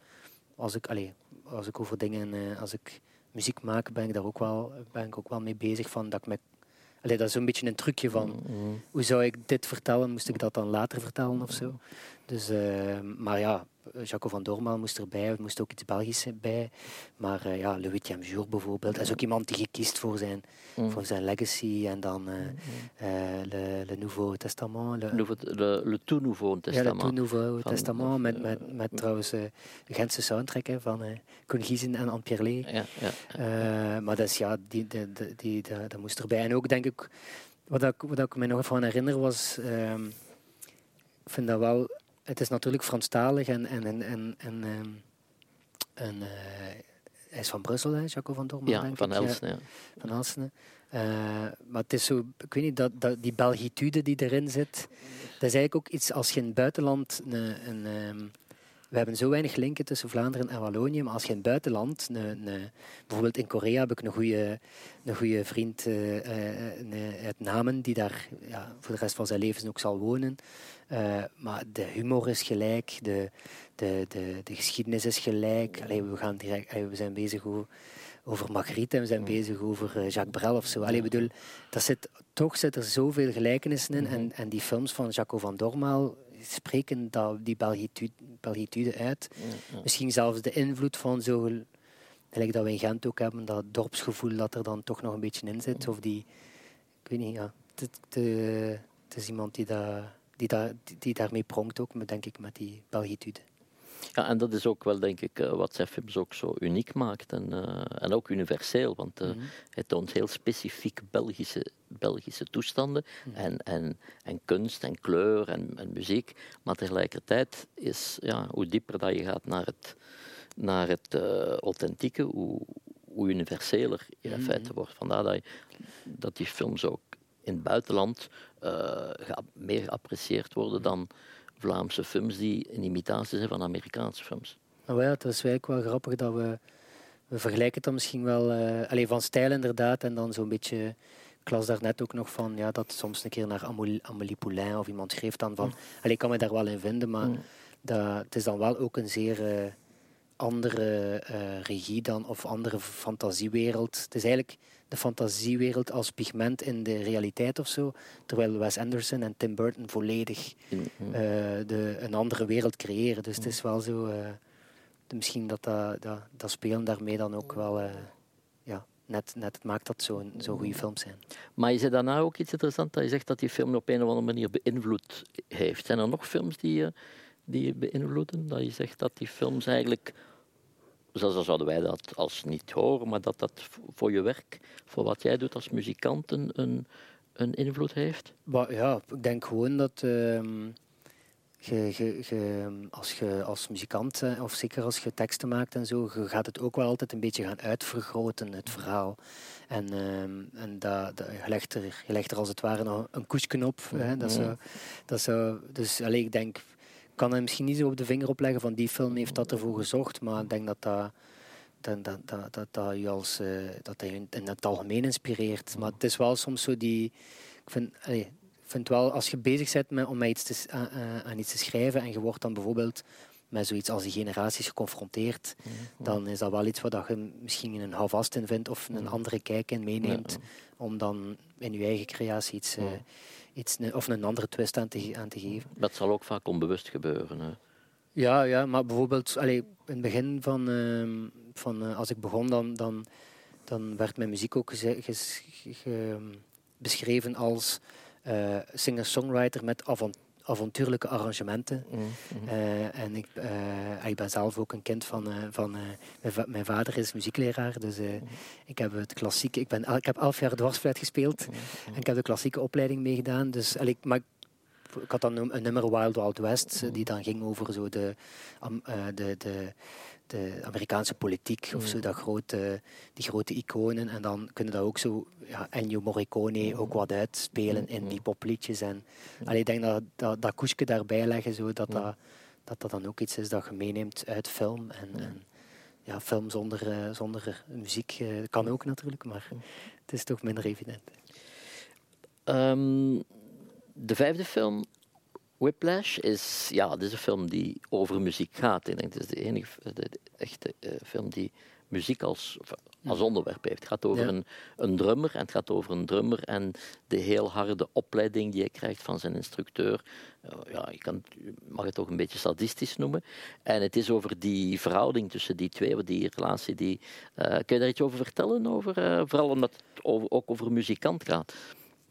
als ik, allez, als ik over dingen, uh, als ik muziek maak, ben ik daar ook wel, ben ik ook wel mee bezig van dat ik me Allee, dat is een beetje een trucje van hoe zou ik dit vertellen, moest ik dat dan later vertellen of zo. Dus, uh, maar ja, Jaco van Dormaal moest erbij, er moest ook iets Belgisch bij. Maar uh, ja, Le Huitième Jour bijvoorbeeld. Dat is ook iemand die gekiest voor zijn, mm. voor zijn legacy. En dan uh, le, le, Nouveau Testament. Le, le, le Tout Nouveau Testament. Ja, le Tout Nouveau van, Testament. Met, met, met trouwens de Gentse soundtrack hè, van Koen Giezen en Anne Pierlé. Ja, ja, maar dat, is, ja, die, die, die, die, dat moest erbij. En ook denk ik, wat ik, wat ik me nog van herinner was... Ehm, ik vind dat wel het is natuurlijk Franstalig en, en, en, en, en, ehm, en uh, hij is van Brussel, hè, Jaco van Dormen. Ja, van Elsene. Ja. Van Elsene. Uh, maar het is zo, ik weet niet, dat, dat, die Belgitude die erin zit, dat is eigenlijk ook iets als je in het buitenland een, een, um, we hebben zo weinig linken tussen Vlaanderen en Wallonië, maar als je in het buitenland, bijvoorbeeld in Korea heb ik een goede, een goede vriend uh, uh, uit Namen, die daar ja, voor de rest van zijn leven ook zal wonen. Uh, maar de humor is gelijk, de, de, de, de geschiedenis is gelijk. Allee, we, gaan direct, allee, we zijn bezig over, over Marguerite en we zijn bezig over Jacques Brel of zo. Allee, bedoel, dat zit, toch zit er zoveel gelijkenissen in. En, en die films van Jaco van Dormaal spreken dat, die Belgitude, Belgitude uit. Misschien zelfs de invloed van zo, gelijk dat we in Gent ook hebben, dat dorpsgevoel dat er dan toch nog een beetje in zit. Of die, ik weet niet, ja. Het, het is iemand die, dat, die, dat, die daarmee pronkt ook, denk ik, met die Belgitude. Ja, en dat is ook wel, denk ik, eh, wat zijn films ook zo uniek maakt en, uh, en ook universeel, want uh, mm -hmm. het toont heel specifiek Belgische, Belgische toestanden mm -hmm. en, en, en kunst en kleur en, en muziek, maar tegelijkertijd is, ja, hoe dieper dat je gaat naar het, naar het uh, authentieke, hoe, hoe universeler je in mm -hmm. feite wordt. Vandaar dat, je, dat die films ook in het buitenland meer geapprecieerd worden dan Vlaamse films die een imitatie zijn van Amerikaanse films. Nou ja, het is eigenlijk wel grappig dat we, we vergelijken het dan misschien wel, uh, alleen van stijl inderdaad, en dan zo'n beetje, ik las daarnet ook nog van, ja, dat soms een keer naar Amélie, Amélie Poulain of iemand schreef dan van, mm. allee, ik kan me daar wel in vinden, maar mm. dat, het is dan wel ook een zeer uh, andere uh, regie dan, of andere fantasiewereld. Het is eigenlijk de fantasiewereld als pigment in de realiteit of zo. Terwijl Wes Anderson en Tim Burton volledig uh, de, een andere wereld creëren. Dus het is wel zo. Uh, misschien dat, dat, dat, dat, spelen daarmee dan ook wel. Uh, ja, net, net maakt dat zo'n zo goede films zijn. Maar je zei daarna ook iets interessants. Dat je zegt dat die film op een of andere manier beïnvloed heeft. Zijn er nog films die je, die je beïnvloeden? Dat je zegt dat die films eigenlijk zoals zouden wij dat als niet horen, maar dat dat voor je werk, voor wat jij doet als muzikant, een, een invloed heeft? Maar ja, ik denk gewoon dat uh, als je als muzikant, of zeker als je teksten maakt en zo, je gaat het ook wel altijd een beetje gaan uitvergroten, het verhaal. En, uh, en dat, dat, je, legt er, je legt er als het ware nog een koesje op. Hè, dat zou, dat zou, dus alleen ik denk kan hem misschien niet zo op de vinger opleggen van die film heeft dat ervoor gezocht, maar ik denk dat dat, dat, dat, dat, dat, dat je als, uh, dat je in het algemeen inspireert. Maar het is wel soms zo die... Ik vind, allee, ik vind wel, als je bezig bent met, om iets te, aan, aan iets te schrijven en je wordt dan bijvoorbeeld met zoiets als die generaties geconfronteerd, dan is dat wel iets wat je misschien een houvast in vindt of een andere kijk in meeneemt, om dan in je eigen creatie iets, uh, iets, of een andere twist aan te, aan te geven. Dat zal ook vaak onbewust gebeuren. Hè? Ja, ja, maar bijvoorbeeld allee, in het begin van, uh, van uh, als ik begon, dan, dan, dan werd mijn muziek ook ge, beschreven als uh, singer-songwriter met avontuur avontuurlijke arrangementen. Mm -hmm. uh, en ik, uh, ik ben zelf ook een kind van, uh, van mijn, va mijn, vader is muziekleraar, dus mm ik heb het klassieke, ik, ben, ik heb elf jaar dwarsfluit gespeeld en ik heb de klassieke opleiding meegedaan. Dus, ik, maar ik had dan een, nummer Wild Wild West, die dan ging over zo de, de, de de Amerikaanse politiek of zo, dat grote, die grote iconen. En dan kunnen dat ook zo ja, Ennio Morricone ook wat uitspelen in die popliedjes. En allee, ik denk dat dat, dat koesje daarbij leggen, zo, dat, dat, dat dat dan ook iets is dat je meeneemt uit film. En, en ja, film zonder, uh, zonder muziek uh, kan ook natuurlijk, maar het is toch minder evident. Um, de vijfde film Whiplash is, ja, dit is een film die over muziek gaat. Ik denk dat is de enige de, de echte uh, film die muziek als, als onderwerp heeft. Het gaat over een, een drummer en het gaat over een drummer en de heel harde opleiding die hij krijgt van zijn instructeur. Uh, ja, je, kan, je mag het toch een beetje sadistisch noemen. En het is over die verhouding tussen die twee, die relatie. Die, uh, kun je daar iets over vertellen? Over, vooral omdat het over, ook over muzikant gaat.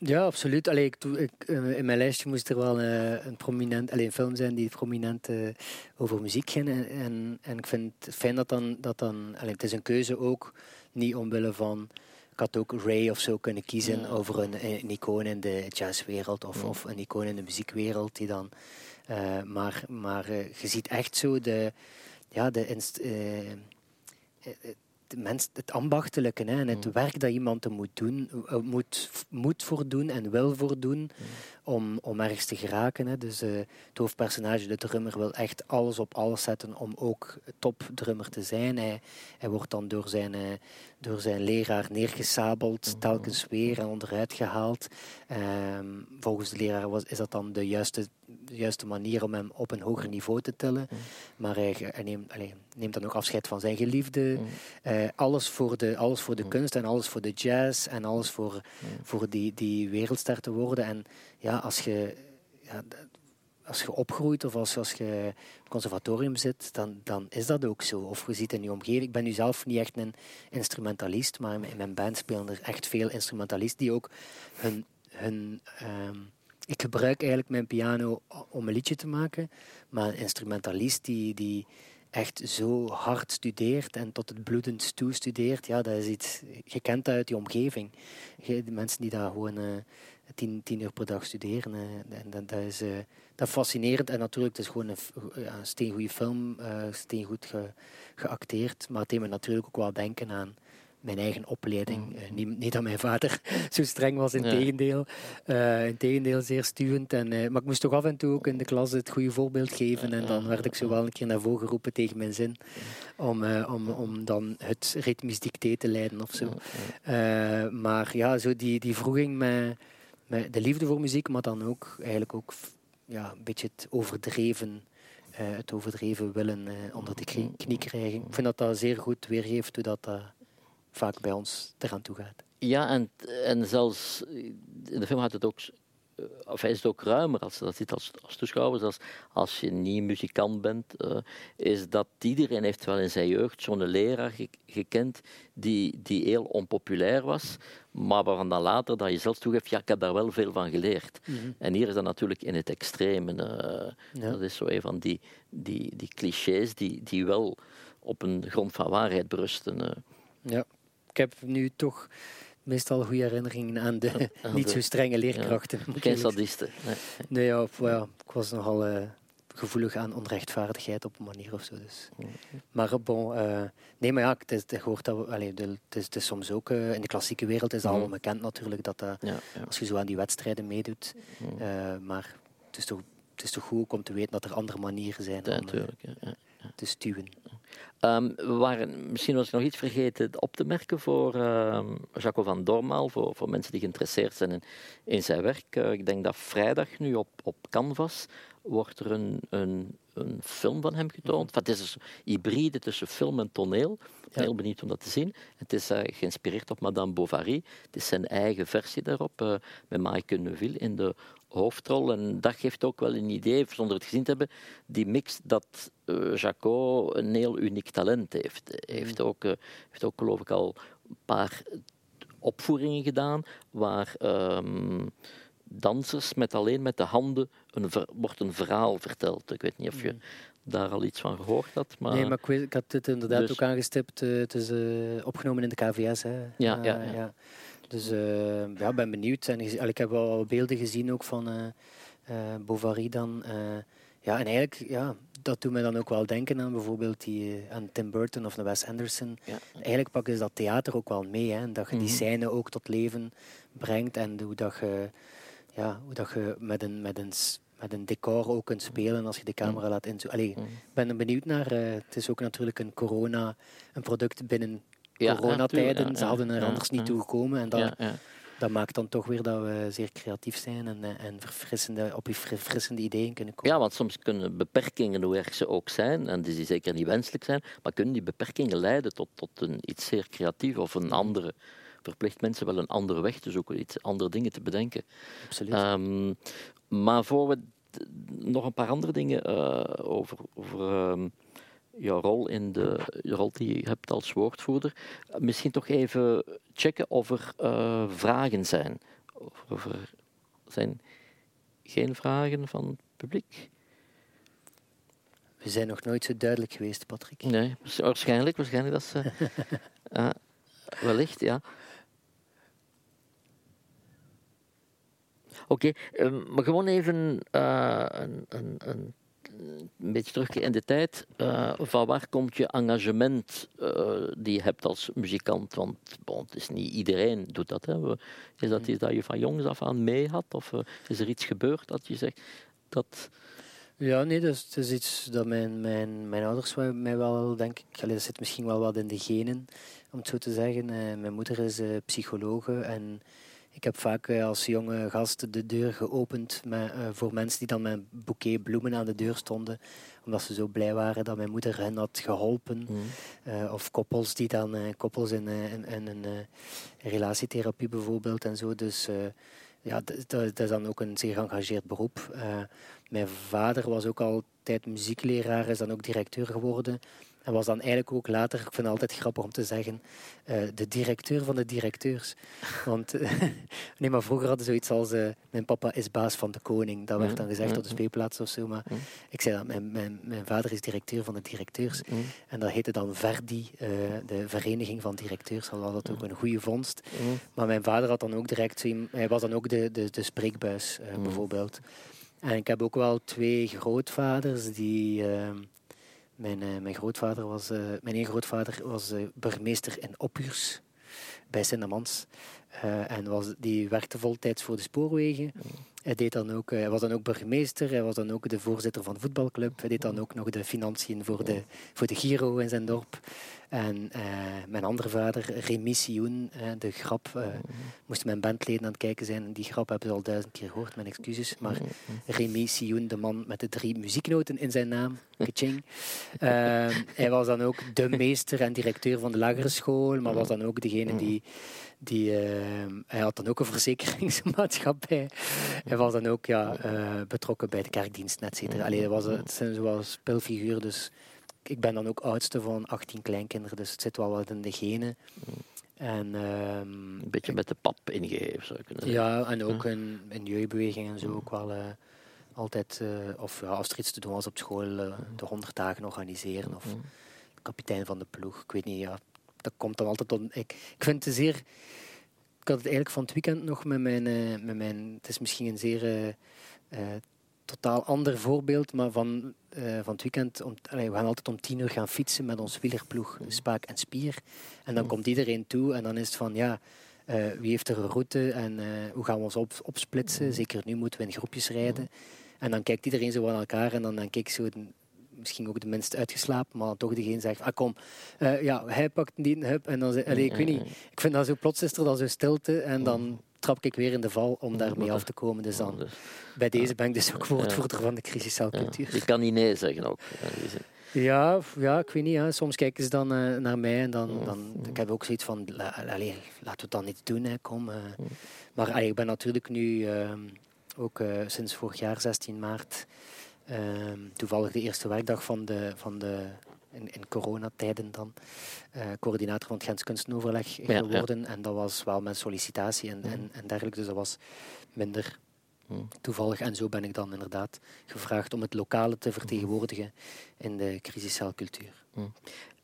Ja, absoluut. Allee, ik, ik, eh, in mijn lijstje moest er wel uh, een, prominent, allee, een film zijn die prominent uh, over muziek ging. En, en, en, ik vind het fijn dat dan... Dat dan allee, het is een keuze ook, niet omwille van... Ik had ook Ray of zo kunnen kiezen ja. over een, een, icoon in de jazzwereld of, ja. of een icoon in de muziekwereld. Die dan, uh, maar maar je ziet echt zo de... Ja, de inst, de mens, het ambachtelijke hè, en het mm. werk dat iemand er moet doen, moet, moet voor doen en wil voor doen mm. Om, om ergens te geraken. Hè. Dus uh, het hoofdpersonage, de drummer, wil echt alles op alles zetten om ook topdrummer te zijn. Hij, hij wordt dan door zijn, uh, door zijn leraar neergesabeld, mm. telkens weer en onderuit gehaald. Um, volgens de leraar was, is dat dan de juiste, de juiste manier om hem op een hoger niveau te tillen. Maar hij, hij neemt, allez, neemt dan ook afscheid van zijn geliefde. Uh, alles voor de, alles voor de kunst en alles voor de jazz en alles voor, voor die, die wereldster te worden. En ja, als je, ja, als je opgroeit of als, als je het conservatorium zit, dan, dan is dat ook zo. Of je ziet in je omgeving. Ik ben nu zelf niet echt een instrumentalist, maar in mijn band spelen er echt veel instrumentalisten die ook hun. hun um, ik gebruik eigenlijk mijn piano om een liedje te maken, maar een instrumentalist die, die, echt zo hard studeert en tot het bloedend toe studeert, ja, dat is iets, dat uit je omgeving. de mensen die daar gewoon uh, tien, tien uur per dag studeren, en dat, dat is uh, dat fascinerend. En natuurlijk, het is gewoon een, een steengoede film, steengoed ge, geacteerd, maar het deed me natuurlijk ook wel denken aan mijn eigen opleiding. Mm. Uh, niet, niet, dat mijn vader zo streng was, in ja. tegendeel. Uh, in tegendeel zeer stuwend. En, uh, maar ik moest toch af en toe ook in de klas het goede voorbeeld geven. En dan werd ik zo wel een keer naar voren geroepen tegen mijn zin. Om, om, om dan het ritmisch dicté te leiden of zo. maar ja, zo die, die vroeging met, de liefde voor muziek, maar dan ook eigenlijk ook ja, een beetje het overdreven. het overdreven willen onder de knie krijgen. Ik vind dat dat zeer goed weergeeft hoe dat vaak bij ons eraan toe gaat. Ja, en, en zelfs in de film gaat het ook, eh, of is het ook ruimer als dat als, als toeschouwer, zelfs als je niet muzikant bent, is dat iedereen heeft wel in zijn jeugd zo'n leraar gekend die, die heel onpopulair was, maar waarvan dan later dat je zelf toegeeft, ja, ik heb daar wel veel van geleerd. Mm -hmm. En hier is dat natuurlijk in het extreme. Uh, ja. Dat is zo een van die, die, die clichés die, die wel op een grond van waarheid berusten. Ja ik heb nu toch meestal goede herinneringen aan de niet zo strenge leerkrachten. Ja, geen sadisten. Nee, nee ja, ja, ik was nogal uh, gevoelig aan onrechtvaardigheid op een manier of zo. Dus. Maar bon, uh, nee, maar ja, het, is, het hoort dat, allee, het, is, het is soms ook uh, in de klassieke wereld is dat mm. al bekend natuurlijk dat ja, ja. als je zo aan die wedstrijden meedoet. Mm. maar het is, toch, het is toch goed om te weten dat er andere manieren zijn ja, om te stuwen. Um, we waren, misschien was ik nog iets vergeten op te merken voor um, Jaco van Dormaal, voor, voor mensen die geïnteresseerd zijn in, in zijn werk. Uh, ik denk dat vrijdag nu op, op Canvas wordt er een, een, een film van hem getoond. Enfin, het is een hybride tussen film en toneel. Ik ben heel benieuwd om dat te zien. Het is uh, geïnspireerd op Madame Bovary. Het is zijn eigen versie daarop, uh, met Maaike Neuville in de hoofdrol. En dat geeft ook wel een idee, zonder het gezien te hebben, die mix dat uh, Jacot een heel uniek talent heeft. Hij heeft ook, uh, heeft ook geloof ik al een paar opvoeringen gedaan waar um, dansers met alleen met de handen een ver, wordt een verhaal verteld. Ik weet niet of je mm. daar al iets van gehoord had. Maar... Nee, maar ik, weet, ik had het inderdaad dus... ook aangestipt. Uh, het is opgenomen in de KVS. Hè. Ja, ja, ja. ja. Dus uh, ja, ben benieuwd. En ik heb wel beelden gezien ook van uh, uh, Bovary dan. ja, en eigenlijk, ja, dat doet mij dan ook wel denken aan bijvoorbeeld die, aan Tim Burton of Wes Anderson. Ja. Eigenlijk pakken ze dat theater ook wel mee. Hè, dat je die mhm. scène ook tot leven brengt. En hoe dat je, ja, hoe dat je met, een, met, een, met een decor ook kunt spelen als je de camera mhm. laat inzoomen. Allee, mhm. ik ben er benieuwd naar. het is ook natuurlijk een corona, een product binnen coronatijden. Ja, ze hadden er anders niet toe gekomen. En dat, dat maakt dan toch weer dat we zeer creatief zijn en, eh, en verfrissende, op verfrissende ideeën kunnen komen. Ja, want soms kunnen beperkingen, hoe erg ze ook zijn, en die zeker niet wenselijk zijn, maar kunnen die beperkingen leiden tot, tot een, iets zeer creatief of een andere verplicht mensen wel een andere weg te zoeken, iets andere dingen te bedenken. Absoluut. Ehm, maar voor we nog een paar andere dingen uh, over, over um, jouw rol in de, rol die je hebt als woordvoerder. Misschien toch even checken of er uh, vragen zijn. Of er zijn geen vragen van het publiek. We zijn nog nooit zo duidelijk geweest, Patrick. Nee, waarschijnlijk. waarschijnlijk dat ze, uh, wellicht, ja. Oké, okay, um, maar gewoon even uh, een, een, een, een, beetje terug in de tijd. Uh, van waar komt je engagement uh, die je hebt als muzikant? Want bon, het is niet iedereen doet dat. Hè. Is dat iets dat je van jongs af aan mee had? Of is er iets gebeurd dat je zegt dat... Ja, nee, dat is, dat is iets dat mijn, mijn, mijn ouders mij wel, denk ik, allee, dat zit misschien wel wat in de genen, om het zo te zeggen. mijn moeder is psychologe en ik heb vaak eh, als jonge gast de deur geopend met, uh, voor mensen die dan met een bouquet bloemen aan de deur stonden. Omdat ze zo blij waren dat mijn moeder hen had geholpen. Mm. Uh, of koppels die dan, koppels in, in, in een relatietherapie bijvoorbeeld en zo. Dus ja, dat, dat, is dan ook een zeer geëngageerd beroep. mijn vader was ook altijd muziekleraar, is dan ook directeur geworden. En was dan eigenlijk ook later, ik vind het altijd grappig om te zeggen, uh, de directeur van de directeurs. Want uh, nee, maar vroeger hadden ze zoiets als uh, mijn papa is baas van de koning. Dat werd dan gezegd op de speelplaats of zo. Maar ik zei dat mijn, mijn, mijn vader is directeur van de directeurs. En dat heette dan Verdi, de vereniging van directeurs. Dat was dat ook een goede vondst. Maar mijn vader had dan ook direct, hij was dan ook de, de, de spreekbuis bijvoorbeeld. En ik heb ook wel twee grootvaders die mijn, uh, mijn grootvader was, uh, mijn één grootvader was uh, burgemeester in Ophuurs bij Sint-Amans. en was, die werkte voltijds voor de spoorwegen. Hij, deed dan ook, hij was dan ook burgemeester, hij was dan ook de voorzitter van de voetbalclub. Hij deed dan ook nog de financiën voor de, voor de Giro in zijn dorp. En uh, mijn andere vader, Remy Sioen, uh, de grap, uh, moesten mijn bandleden aan het kijken zijn. Die grap hebben ze al duizend keer gehoord, mijn excuses. Maar Remy Sioen, de man met de drie muzieknoten in zijn naam, Kaching. hij was dan ook de meester en directeur van de lagere school, maar was dan ook degene die die, hij had dan ook een verzekeringsmaatschappij. Hij was dan ook ja, betrokken bij de kerkdienst, et cetera. Allee, was, het zijn zoals spelfiguur, dus ik ben dan ook oudste van 18 kleinkinderen, dus het zit wel wat in de genen. En, um, een beetje met de pap ingegeven, zou ik kunnen zeggen. Ja, en ook in, in jeugdbeweging en zo ook wel uh, altijd, uh, of ja, als er iets te doen was op school, uh, de 100 dagen organiseren. Of kapitein van de ploeg. Ik weet niet, ja, dat komt dan altijd tot. Ik, ik vind het zeer. Ik had het eigenlijk van het weekend nog met mijn. met mijn het is misschien een zeer totaal ander voorbeeld, maar van, uh, van het weekend. Om, allee, we gaan altijd om tien uur gaan fietsen met ons wielerploeg Spaak en Spier. En dan komt iedereen toe en dan is het van ja, uh, wie heeft er een route en uh, hoe gaan we ons op, opsplitsen? Zeker nu moeten we in groepjes rijden. En dan kijkt iedereen zo aan elkaar en dan denk ik zo misschien ook de minst uitgeslapen, maar toch degene zegt, ah kom, ja, hij pakt die hup. En dan allee, ik weet niet, ik vind dat zo plots is er dan zo stilte en dan trap ik weer in de val om daarmee af te komen. Dus dan, bij deze ben ik dus ook woordvoerder van de crisiscelcultuur. Je kan niet nee zeggen ook. Ja, ja, ik weet niet. Soms kijken ze dan uh, naar mij en dan, dan ik heb ook zoiets van, allee, laten we het dan niet doen, hè, kom. Uh. Maar allee, ik ben natuurlijk nu uh, ook sinds vorig jaar, 16 maart, ehm, toevallig de eerste werkdag van de, van de in, in coronatijden dan, uh, coördinator van het Gens Kunstenoverleg geworden. En dat was wel met sollicitatie en, en, en dergelijke, dus dat was minder toevallig. En zo ben ik dan inderdaad gevraagd om het lokale te vertegenwoordigen in de crisiscelcultuur.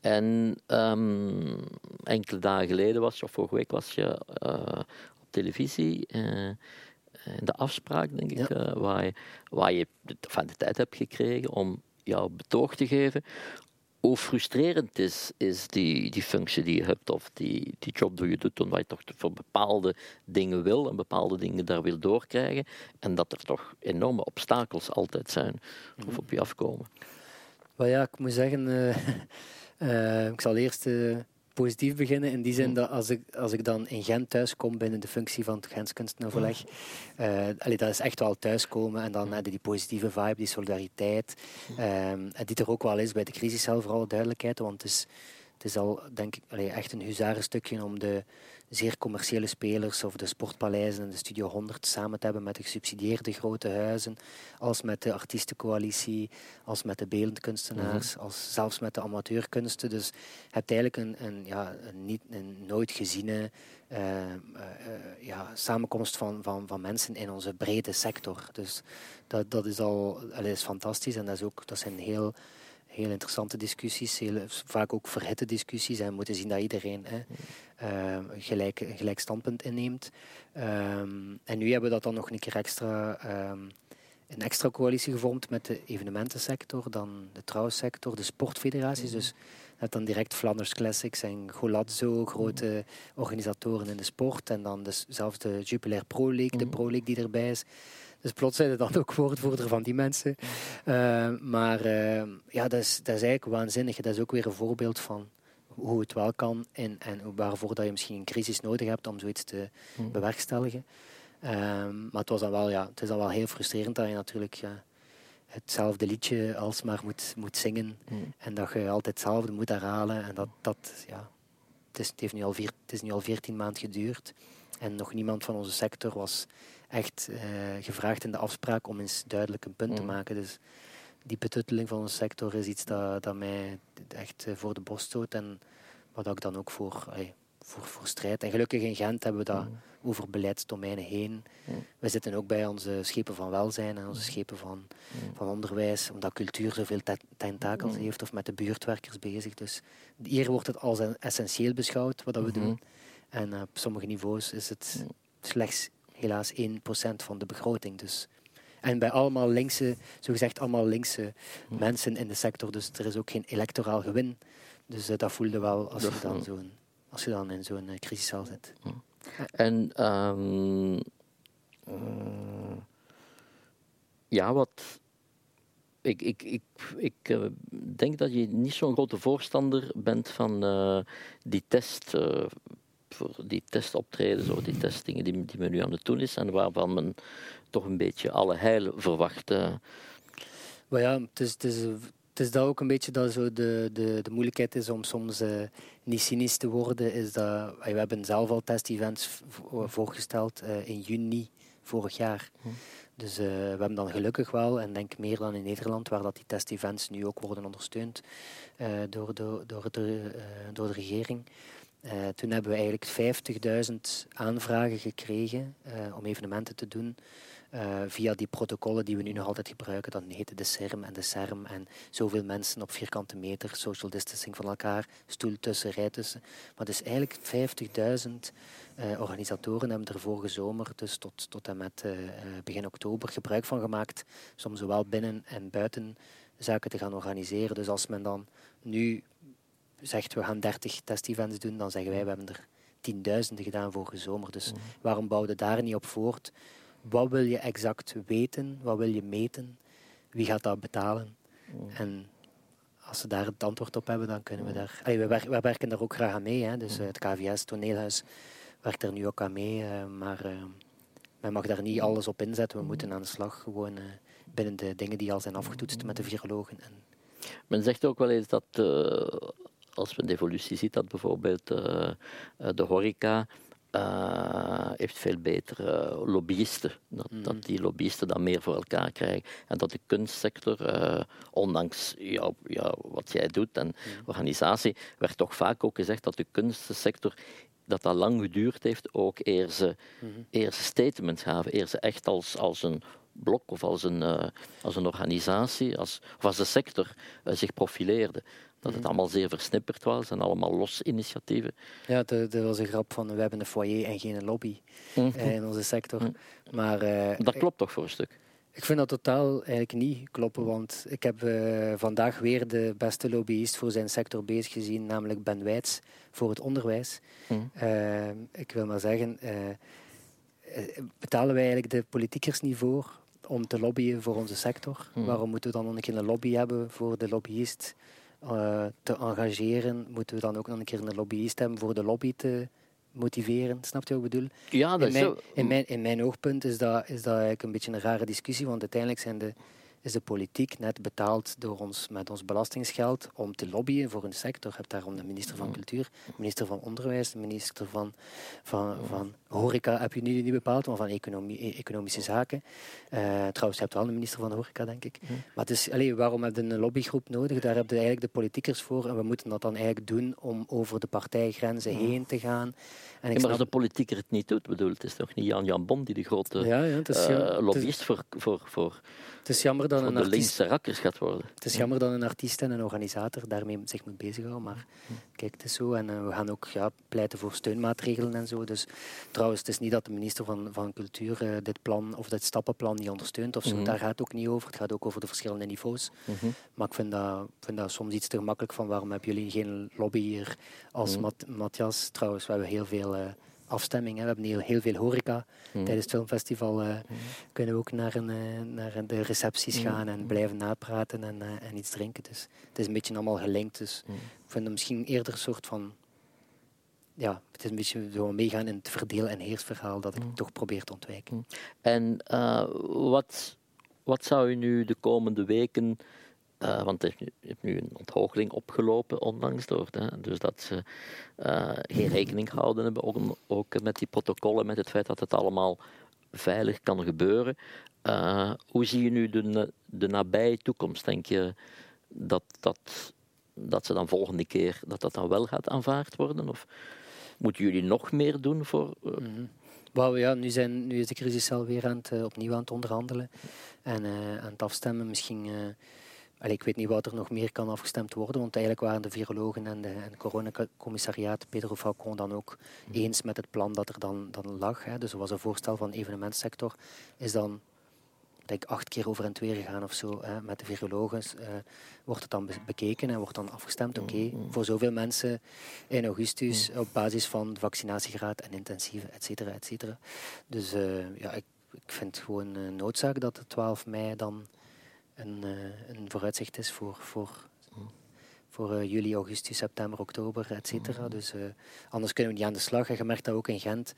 En um, enkele dagen geleden was je, of vorige week was je uh, op televisie. Uh, in de afspraak, denk ik, ja. waar, je, waar je van de tijd hebt gekregen om jouw betoog te geven hoe frustrerend is, is die, die functie die je hebt of die, die job die je doet, omdat je toch voor bepaalde dingen wil en bepaalde dingen daar wil doorkrijgen en dat er toch enorme obstakels altijd zijn of op je afkomen. Wel ja, ik moet zeggen, uh, uh, ik zal eerst uh, positief beginnen. In die zin mm. dat als ik, als ik dan in Gent thuiskom binnen de functie van het Gens Kunstenaarverleg, uh, dat is echt wel thuiskomen. En dan die positieve vibe, die solidariteit. Uh, die er ook wel is bij de crisiscel, voor alle duidelijkheid. Want het is, het is al, denk ik, allee, echt een huzarenstukje om de zeer commerciële spelers of de sportpaleizen en de Studio 100 samen te hebben met de gesubsidieerde grote huizen, als met de artiestencoalitie, als met de beeldkunstenaars, mm als zelfs met de amateurkunsten. Dus je hebt eigenlijk een, een, ja, een, niet, een nooit geziene uh, uh, ja, samenkomst van, van, van mensen in onze brede sector. Dus dat, dat is al dat is fantastisch en dat, is ook, dat zijn heel heel interessante discussies, heel, vaak ook verhitte discussies. En we moeten zien dat iedereen hè, uh, gelijk, een gelijk standpunt inneemt. Um, en nu hebben we dat dan nog een keer extra, um, een extra coalitie gevormd met de evenementensector, dan de trouwsector, de sportfederaties. Mm. Dus je hebt dan direct Flanders Classics en Golazzo, grote organisatoren in de sport. En dan dus zelfs de Jupiler Pro League, de mm. Pro League die erbij is. Dus plots zijn ze dan ook woordvoerder van die mensen. Uh, maar uh, ja, dat is, dat is eigenlijk waanzinnig. Dat is ook weer een voorbeeld van hoe het wel kan en, en waarvoor dat je misschien een crisis nodig hebt om zoiets te hmm. bewerkstelligen. Um, maar het, was dan wel, ja, het is dan wel heel frustrerend dat je natuurlijk ja, hetzelfde liedje alsmaar moet, moet zingen hmm. en dat je altijd hetzelfde moet herhalen. En dat, dat, ja, het, is, het, heeft nu al vier, het is nu al veertien maanden geduurd en nog niemand van onze sector was echt uh, gevraagd in de afspraak om eens duidelijk een punt te mm. maken. Dus die betutteling van onze sector is iets dat, dat mij echt uh, voor de borst stoot en wat ik dan ook voor, ay, voor, voor strijd. En gelukkig in Gent hebben we dat mm. over beleidsdomeinen heen. Mm. We zitten ook bij onze schepen van welzijn en onze schepen van, van onderwijs, omdat cultuur zoveel tentakels heeft of met de buurtwerkers bezig. Dus hier wordt het als essentieel beschouwd wat dat we mm-hmm. doen. En op sommige niveaus is het slechts helaas 1% van de begroting. Dus. En bij allemaal linkse, zogezegd allemaal linkse hm. mensen in de sector. Dus er is ook geen electoraal gewin. Dus uh, dat voelde wel als je dan, zo'n, als je dan in zo'n uh, crisiscel zit. Hm. En um, uh, ja, wat. Ik, ik, ik, ik denk dat je niet zo'n grote voorstander bent van die test voor die testoptredens of die testingen die, die men nu aan het doen is en waarvan men toch een beetje alle heil verwacht. Maar ja, het is, het is, het is dat ook een beetje dat zo de, de, de moeilijkheid is om soms uh, niet cynisch te worden. Is dat, we hebben zelf al test-events voorgesteld uh, in juni vorig jaar. Hm. Dus uh, we hebben dan gelukkig wel, en denk meer dan in Nederland, waar dat die test-events nu ook worden ondersteund door, door, door, de, door de regering. Uh, toen hebben we eigenlijk 50.000 aanvragen gekregen uh, om evenementen te doen. Uh, via die protocollen die we nu nog altijd gebruiken. Dat heette de CERM en de CERM. En zoveel mensen op vierkante meter, social distancing van elkaar, stoel tussen, rij tussen. Maar dus eigenlijk 50.000 organisatoren hebben er vorige zomer, dus tot, tot en met begin oktober, gebruik van gemaakt. Om zowel binnen en buiten zaken te gaan organiseren. Dus als men dan nu zegt we gaan 30 test-events doen, dan zeggen wij we hebben er tienduizenden gedaan vorige zomer. Dus mm. waarom bouw je daar niet op voort? Wat wil je exact weten? Wat wil je meten? Wie gaat dat betalen? Mm. En als ze daar het antwoord op hebben, dan kunnen we mm. daar... we, we, werken daar ook graag aan mee. Hè. Dus uh, het KVS, Toneelhuis, werkt er nu ook aan mee. Uh, maar uh, men mag daar niet alles op inzetten. We moeten aan de slag gewoon binnen de dingen die al zijn afgetoetst met de virologen. En men zegt ook wel eens dat als we de evolutie zien, dat bijvoorbeeld uh, de horeca uh, heeft veel betere lobbyisten. Dat, mm. dat, die lobbyisten dan meer voor elkaar krijgen. En dat de kunstsector, ondanks jou, jou, wat jij doet en mm. organisatie, werd toch vaak ook gezegd dat de kunstsector dat dat lang geduurd heeft, ook eer ze, eer ze statements gaven, eer ze echt als, als een blok of als een, uh, als een organisatie, als, of als een sector zich profileerde. Dat het mhm. allemaal zeer versnipperd was en allemaal los initiatieven. Ja, dat was een grap van we hebben een foyer en geen lobby mm in onze sector. Mhm. Maar, dat klopt toch voor een stuk? Ik vind dat totaal eigenlijk niet kloppen, want ik heb uh, vandaag weer de beste lobbyist voor zijn sector bezig gezien, namelijk Ben Wijts voor het onderwijs. Mm. Uh, ik wil maar zeggen, betalen wij eigenlijk de politiekers niet voor om te lobbyen voor onze sector? Waarom moeten we dan nog een lobby hebben voor de lobbyist eh, te engageren, moeten we dan ook nog een keer een lobbyist hebben voor de lobby te motiveren. Snap je wat ik bedoel? Ja, dat in, is mijn, in, mijn, in mijn oogpunt is dat, is dat eigenlijk een beetje een rare discussie, want uiteindelijk zijn de, is de politiek net betaald door ons, met ons belastingsgeld om te lobbyen voor een sector. Je hebt daarom de minister van Cultuur, de minister van Onderwijs, de minister van, van, van Horeca heb je nu niet bepaald, maar van economie, e- Economische Zaken. Eh, trouwens, je hebt wel een minister van Horeca, denk ik. Maar het is, allee, waarom heb je een lobbygroep nodig? Daar heb je eigenlijk de politiekers voor en we moeten dat dan eigenlijk doen om over de partijgrenzen heen te gaan. En Ja, ik maar als de politiek er het niet doet, bedoel, het is toch niet Jan Jan Bon die de grote ja, ja, het, is, eh, is, lobbyist voor, voor, voor, het is jammer dat een de artiest linkse rakkers gaat worden. Het is jammer dat een artiest en een organisator daarmee zich moet bezighouden, maar kijk, het is zo. En eh, we gaan ook ja, pleiten voor steunmaatregelen en zo. Dus trouwens, het is niet dat de minister van, van Cultuur eh, dit plan of dit stappenplan niet ondersteunt of zo. Mhm. Daar gaat het ook niet over. Het gaat ook over de verschillende niveaus. Mhm. Maar ik vind dat, vind dat soms iets te gemakkelijk van waarom hebben jullie geen lobby hier als. Mat- Matthias. Trouwens, we hebben heel veel eh afstemming. Hè. We hebben heel, heel veel horeca. Mhm. Tijdens het filmfestival eh, kunnen we ook naar, een, eh, naar de recepties Mhm. gaan en blijven napraten en, eh, en iets drinken. Dus het is een beetje allemaal gelinkt. Dus ik vind het misschien eerder een soort van... Ja, het is een beetje zo meegaan in het verdeel- en heersverhaal dat ik toch probeer te ontwijken. En wat, wat zou u nu de komende weken, eh, want er is nu- een onthoogeling opgelopen onlangs door, hè, dus dat ze eh, geen rekening gehouden hebben, ook, ook met die protocollen, met het feit dat het allemaal veilig kan gebeuren. Eh, hoe zie je nu de, de nabije toekomst? Denk je dat, dat, dat ze dan volgende keer dat dat dan wel gaat aanvaard worden? Of moeten jullie nog meer doen voor. Wauw, ja, nu, zijn, nu is de crisis alweer aan het, opnieuw aan het onderhandelen en aan het afstemmen. Misschien, allee, ik weet niet wat er nog meer kan afgestemd worden, want eigenlijk waren de virologen en de en coronacommissariaat Pedro Falcon dan ook eens met het plan dat er dan, dan lag. Hè. Dus er was een voorstel van de evenementsector, is dan denk acht keer over en weer gegaan of zo hè, met de virologen. eh, wordt het dan be- bekeken en wordt dan afgestemd. Oké, voor zoveel mensen in augustus op basis van de vaccinatiegraad en intensieve, et cetera, et cetera. Dus eh, ja, ik, ik vind het gewoon een noodzaak dat de 12 mei dan een, eh, een vooruitzicht is voor, voor, voor eh, juli, augustus, september, oktober, et cetera. Dus eh, anders kunnen we niet aan de slag. En je merkt dat ook in Gent.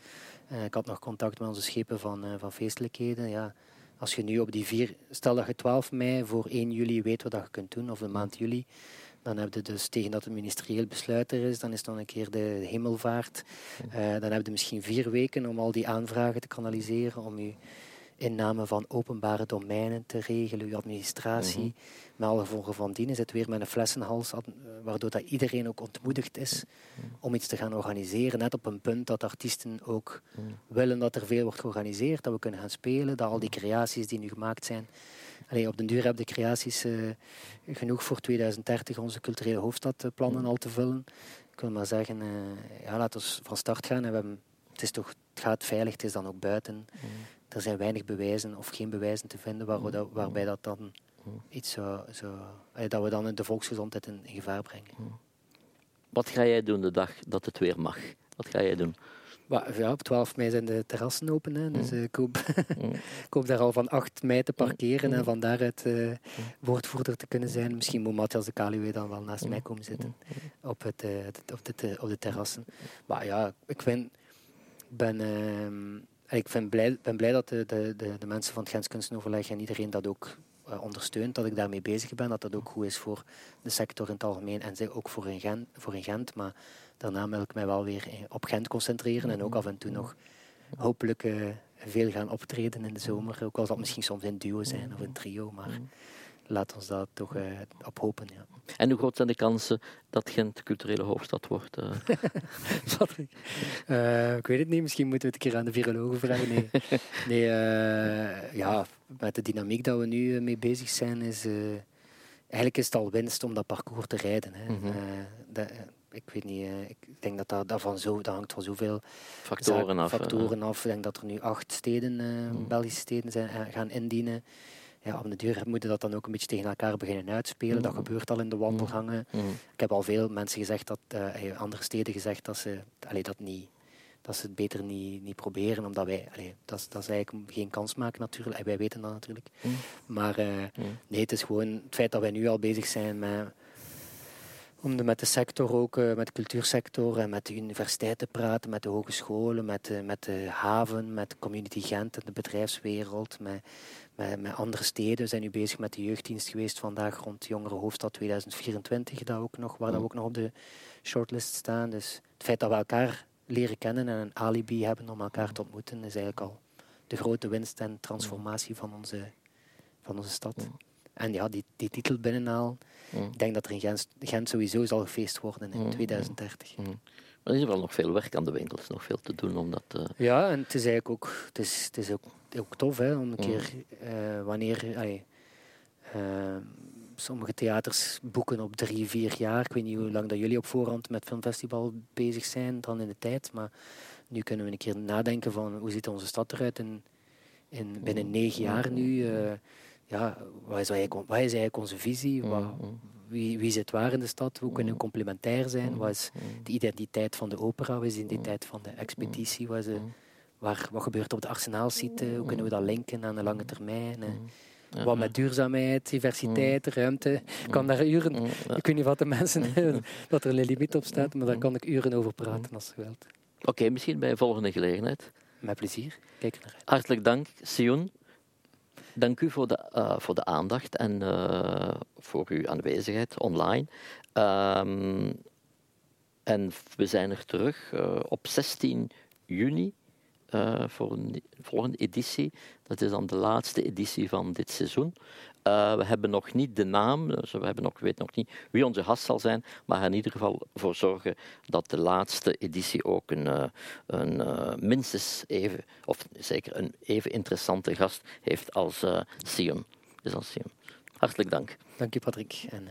Ik had nog contact met onze schepen van, van feestelijkheden. Ja, als je nu op die vier... Stel dat je 12 mei voor 1 juli weet wat je kunt doen, of de maand juli, dan heb je dus tegen dat het ministerieel besluit er is, dan is dan een keer de hemelvaart. Dan heb je misschien vier weken om al die aanvragen te kanaliseren, om je inname van openbare domeinen te regelen, je administratie. Met alle gevolgen van dien is het weer met een flessenhals, waardoor dat iedereen ook ontmoedigd is om iets te gaan organiseren. Net op een punt dat artiesten ook willen dat er veel wordt georganiseerd, dat we kunnen gaan spelen, dat al die creaties die nu gemaakt zijn. Allee, op den duur hebben de creaties eh, genoeg voor 2030 onze culturele hoofdstadplannen al te vullen. Ik wil maar zeggen, eh, ja, laten we van start gaan. En we hebben, het, is toch, het gaat veilig, het is dan ook buiten. Er zijn weinig bewijzen of geen bewijzen te vinden waar we dat, waarbij dat dan iets zo, zo, dat we dan de volksgezondheid in, in gevaar brengen. Wat ga jij doen de dag dat het weer mag? Wat ga jij doen? Ja, op 12 mei zijn de terrassen open, hè, dus eh, ik, hoop, ik hoop daar al van 8 mei te parkeren en van daaruit eh, woordvoerder te kunnen zijn. Misschien moet Matthias de Kaluwe dan wel naast mij komen zitten op, het, eh, op, de, op de terrassen. Maar ja, ik ben, ben, ehm, ik ben, blij, ben blij dat de, de, de, de mensen van het Gens Kunstenoverleg en iedereen dat ook eh, ondersteunt, dat ik daarmee bezig ben, dat dat ook goed is voor de sector in het algemeen en ook voor in Gent. Voor in Gent maar daarna wil ik mij wel weer op Gent concentreren en ook af en toe nog hopelijk eh, veel gaan optreden in de zomer. Ook al zal het misschien soms in duo zijn of een trio, maar laat ons dat toch eh, op hopen. Ja. En hoe groot zijn de kansen dat Gent culturele hoofdstad wordt? eh? Patrick? Eh, ik weet het niet, misschien moeten we het een keer aan de virologen vragen. Nee, nee ja, met de dynamiek dat we nu mee bezig zijn, is eigenlijk is het al winst om dat parcours te rijden. Hè. Mhm. Dat, ik weet niet, ik denk dat dat, dat, van zo, dat hangt van zoveel factoren af. factoren af. Ik denk dat er nu acht steden, eh, Belgische steden zijn, gaan indienen. Ja, op de deur moeten dat dan ook een beetje tegen elkaar beginnen uitspelen. Dat gebeurt al in de wandelgangen. Mhm. Ik heb al veel mensen gezegd dat, eh, andere steden gezegd dat ze, allee, dat niet, dat ze het beter niet, niet proberen, omdat wij, allee, dat, dat is eigenlijk geen kans maken natuurlijk. En wij weten dat natuurlijk. Mm. Maar eh, nee, het is gewoon het feit dat wij nu al bezig zijn met om de, met de sector ook, uh, met de cultuursector en met de universiteit te praten, met de hogescholen, met de, met de haven, met de community Gent en de bedrijfswereld, met, met, met andere steden. We zijn nu bezig met de jeugddienst geweest vandaag rond Jongere Hoofdstad 2024, dat ook nog, waar dat ook nog op de shortlist staan. Dus het feit dat we elkaar leren kennen en een alibi hebben om elkaar te ontmoeten, is eigenlijk al de grote winst en transformatie van onze, van onze stad. En ja, die, die titel binnenhalen, ik denk dat er in Gent, Gent sowieso zal gefeest worden in 2030. Maar er is wel nog veel werk aan de winkels, nog veel te doen om dat... Uh... Ja, en het is eigenlijk ook, het is, het is ook, ook tof hè, om een keer, uh, wanneer... Uh, sommige theaters boeken op drie, vier jaar. Ik weet niet hoe lang dat jullie op voorhand met Filmfestival bezig zijn dan in de tijd, maar nu kunnen we een keer nadenken van hoe ziet onze stad eruit in, in binnen negen jaar nu. Ja, wat is, eigenlijk, wat is eigenlijk onze visie? Wat, wie, wie zit waar in de stad? Hoe kunnen we complementair zijn? Wat is de identiteit van de opera? Wat is de identiteit van de expeditie? Wat, de, waar, wat gebeurt op de arsenaalsite? Hoe kunnen we dat linken aan de lange termijn? Wat met duurzaamheid, diversiteit, ruimte. Ik kan daar uren... Ik weet niet wat de mensen... dat er een limiet op staat, maar daar kan ik uren over praten als je wilt. Oké, misschien bij een volgende gelegenheid. Met plezier. Kijk Hartelijk dank, Sion. Dank u voor de, uh, voor de aandacht en uh, voor uw aanwezigheid online. Um, en we zijn er terug uh, op 16 juni voor een volgende editie. Dat is dan de laatste editie van dit seizoen. Uh, we hebben nog niet de naam, dus we hebben nog, weten nog niet wie onze gast zal zijn, maar in ieder geval voor zorgen dat de laatste editie ook een, uh, een uh, minstens even, of zeker een even interessante gast heeft als Sion. Dus als Sion. Hartelijk dank. Dank je, Patrick. En,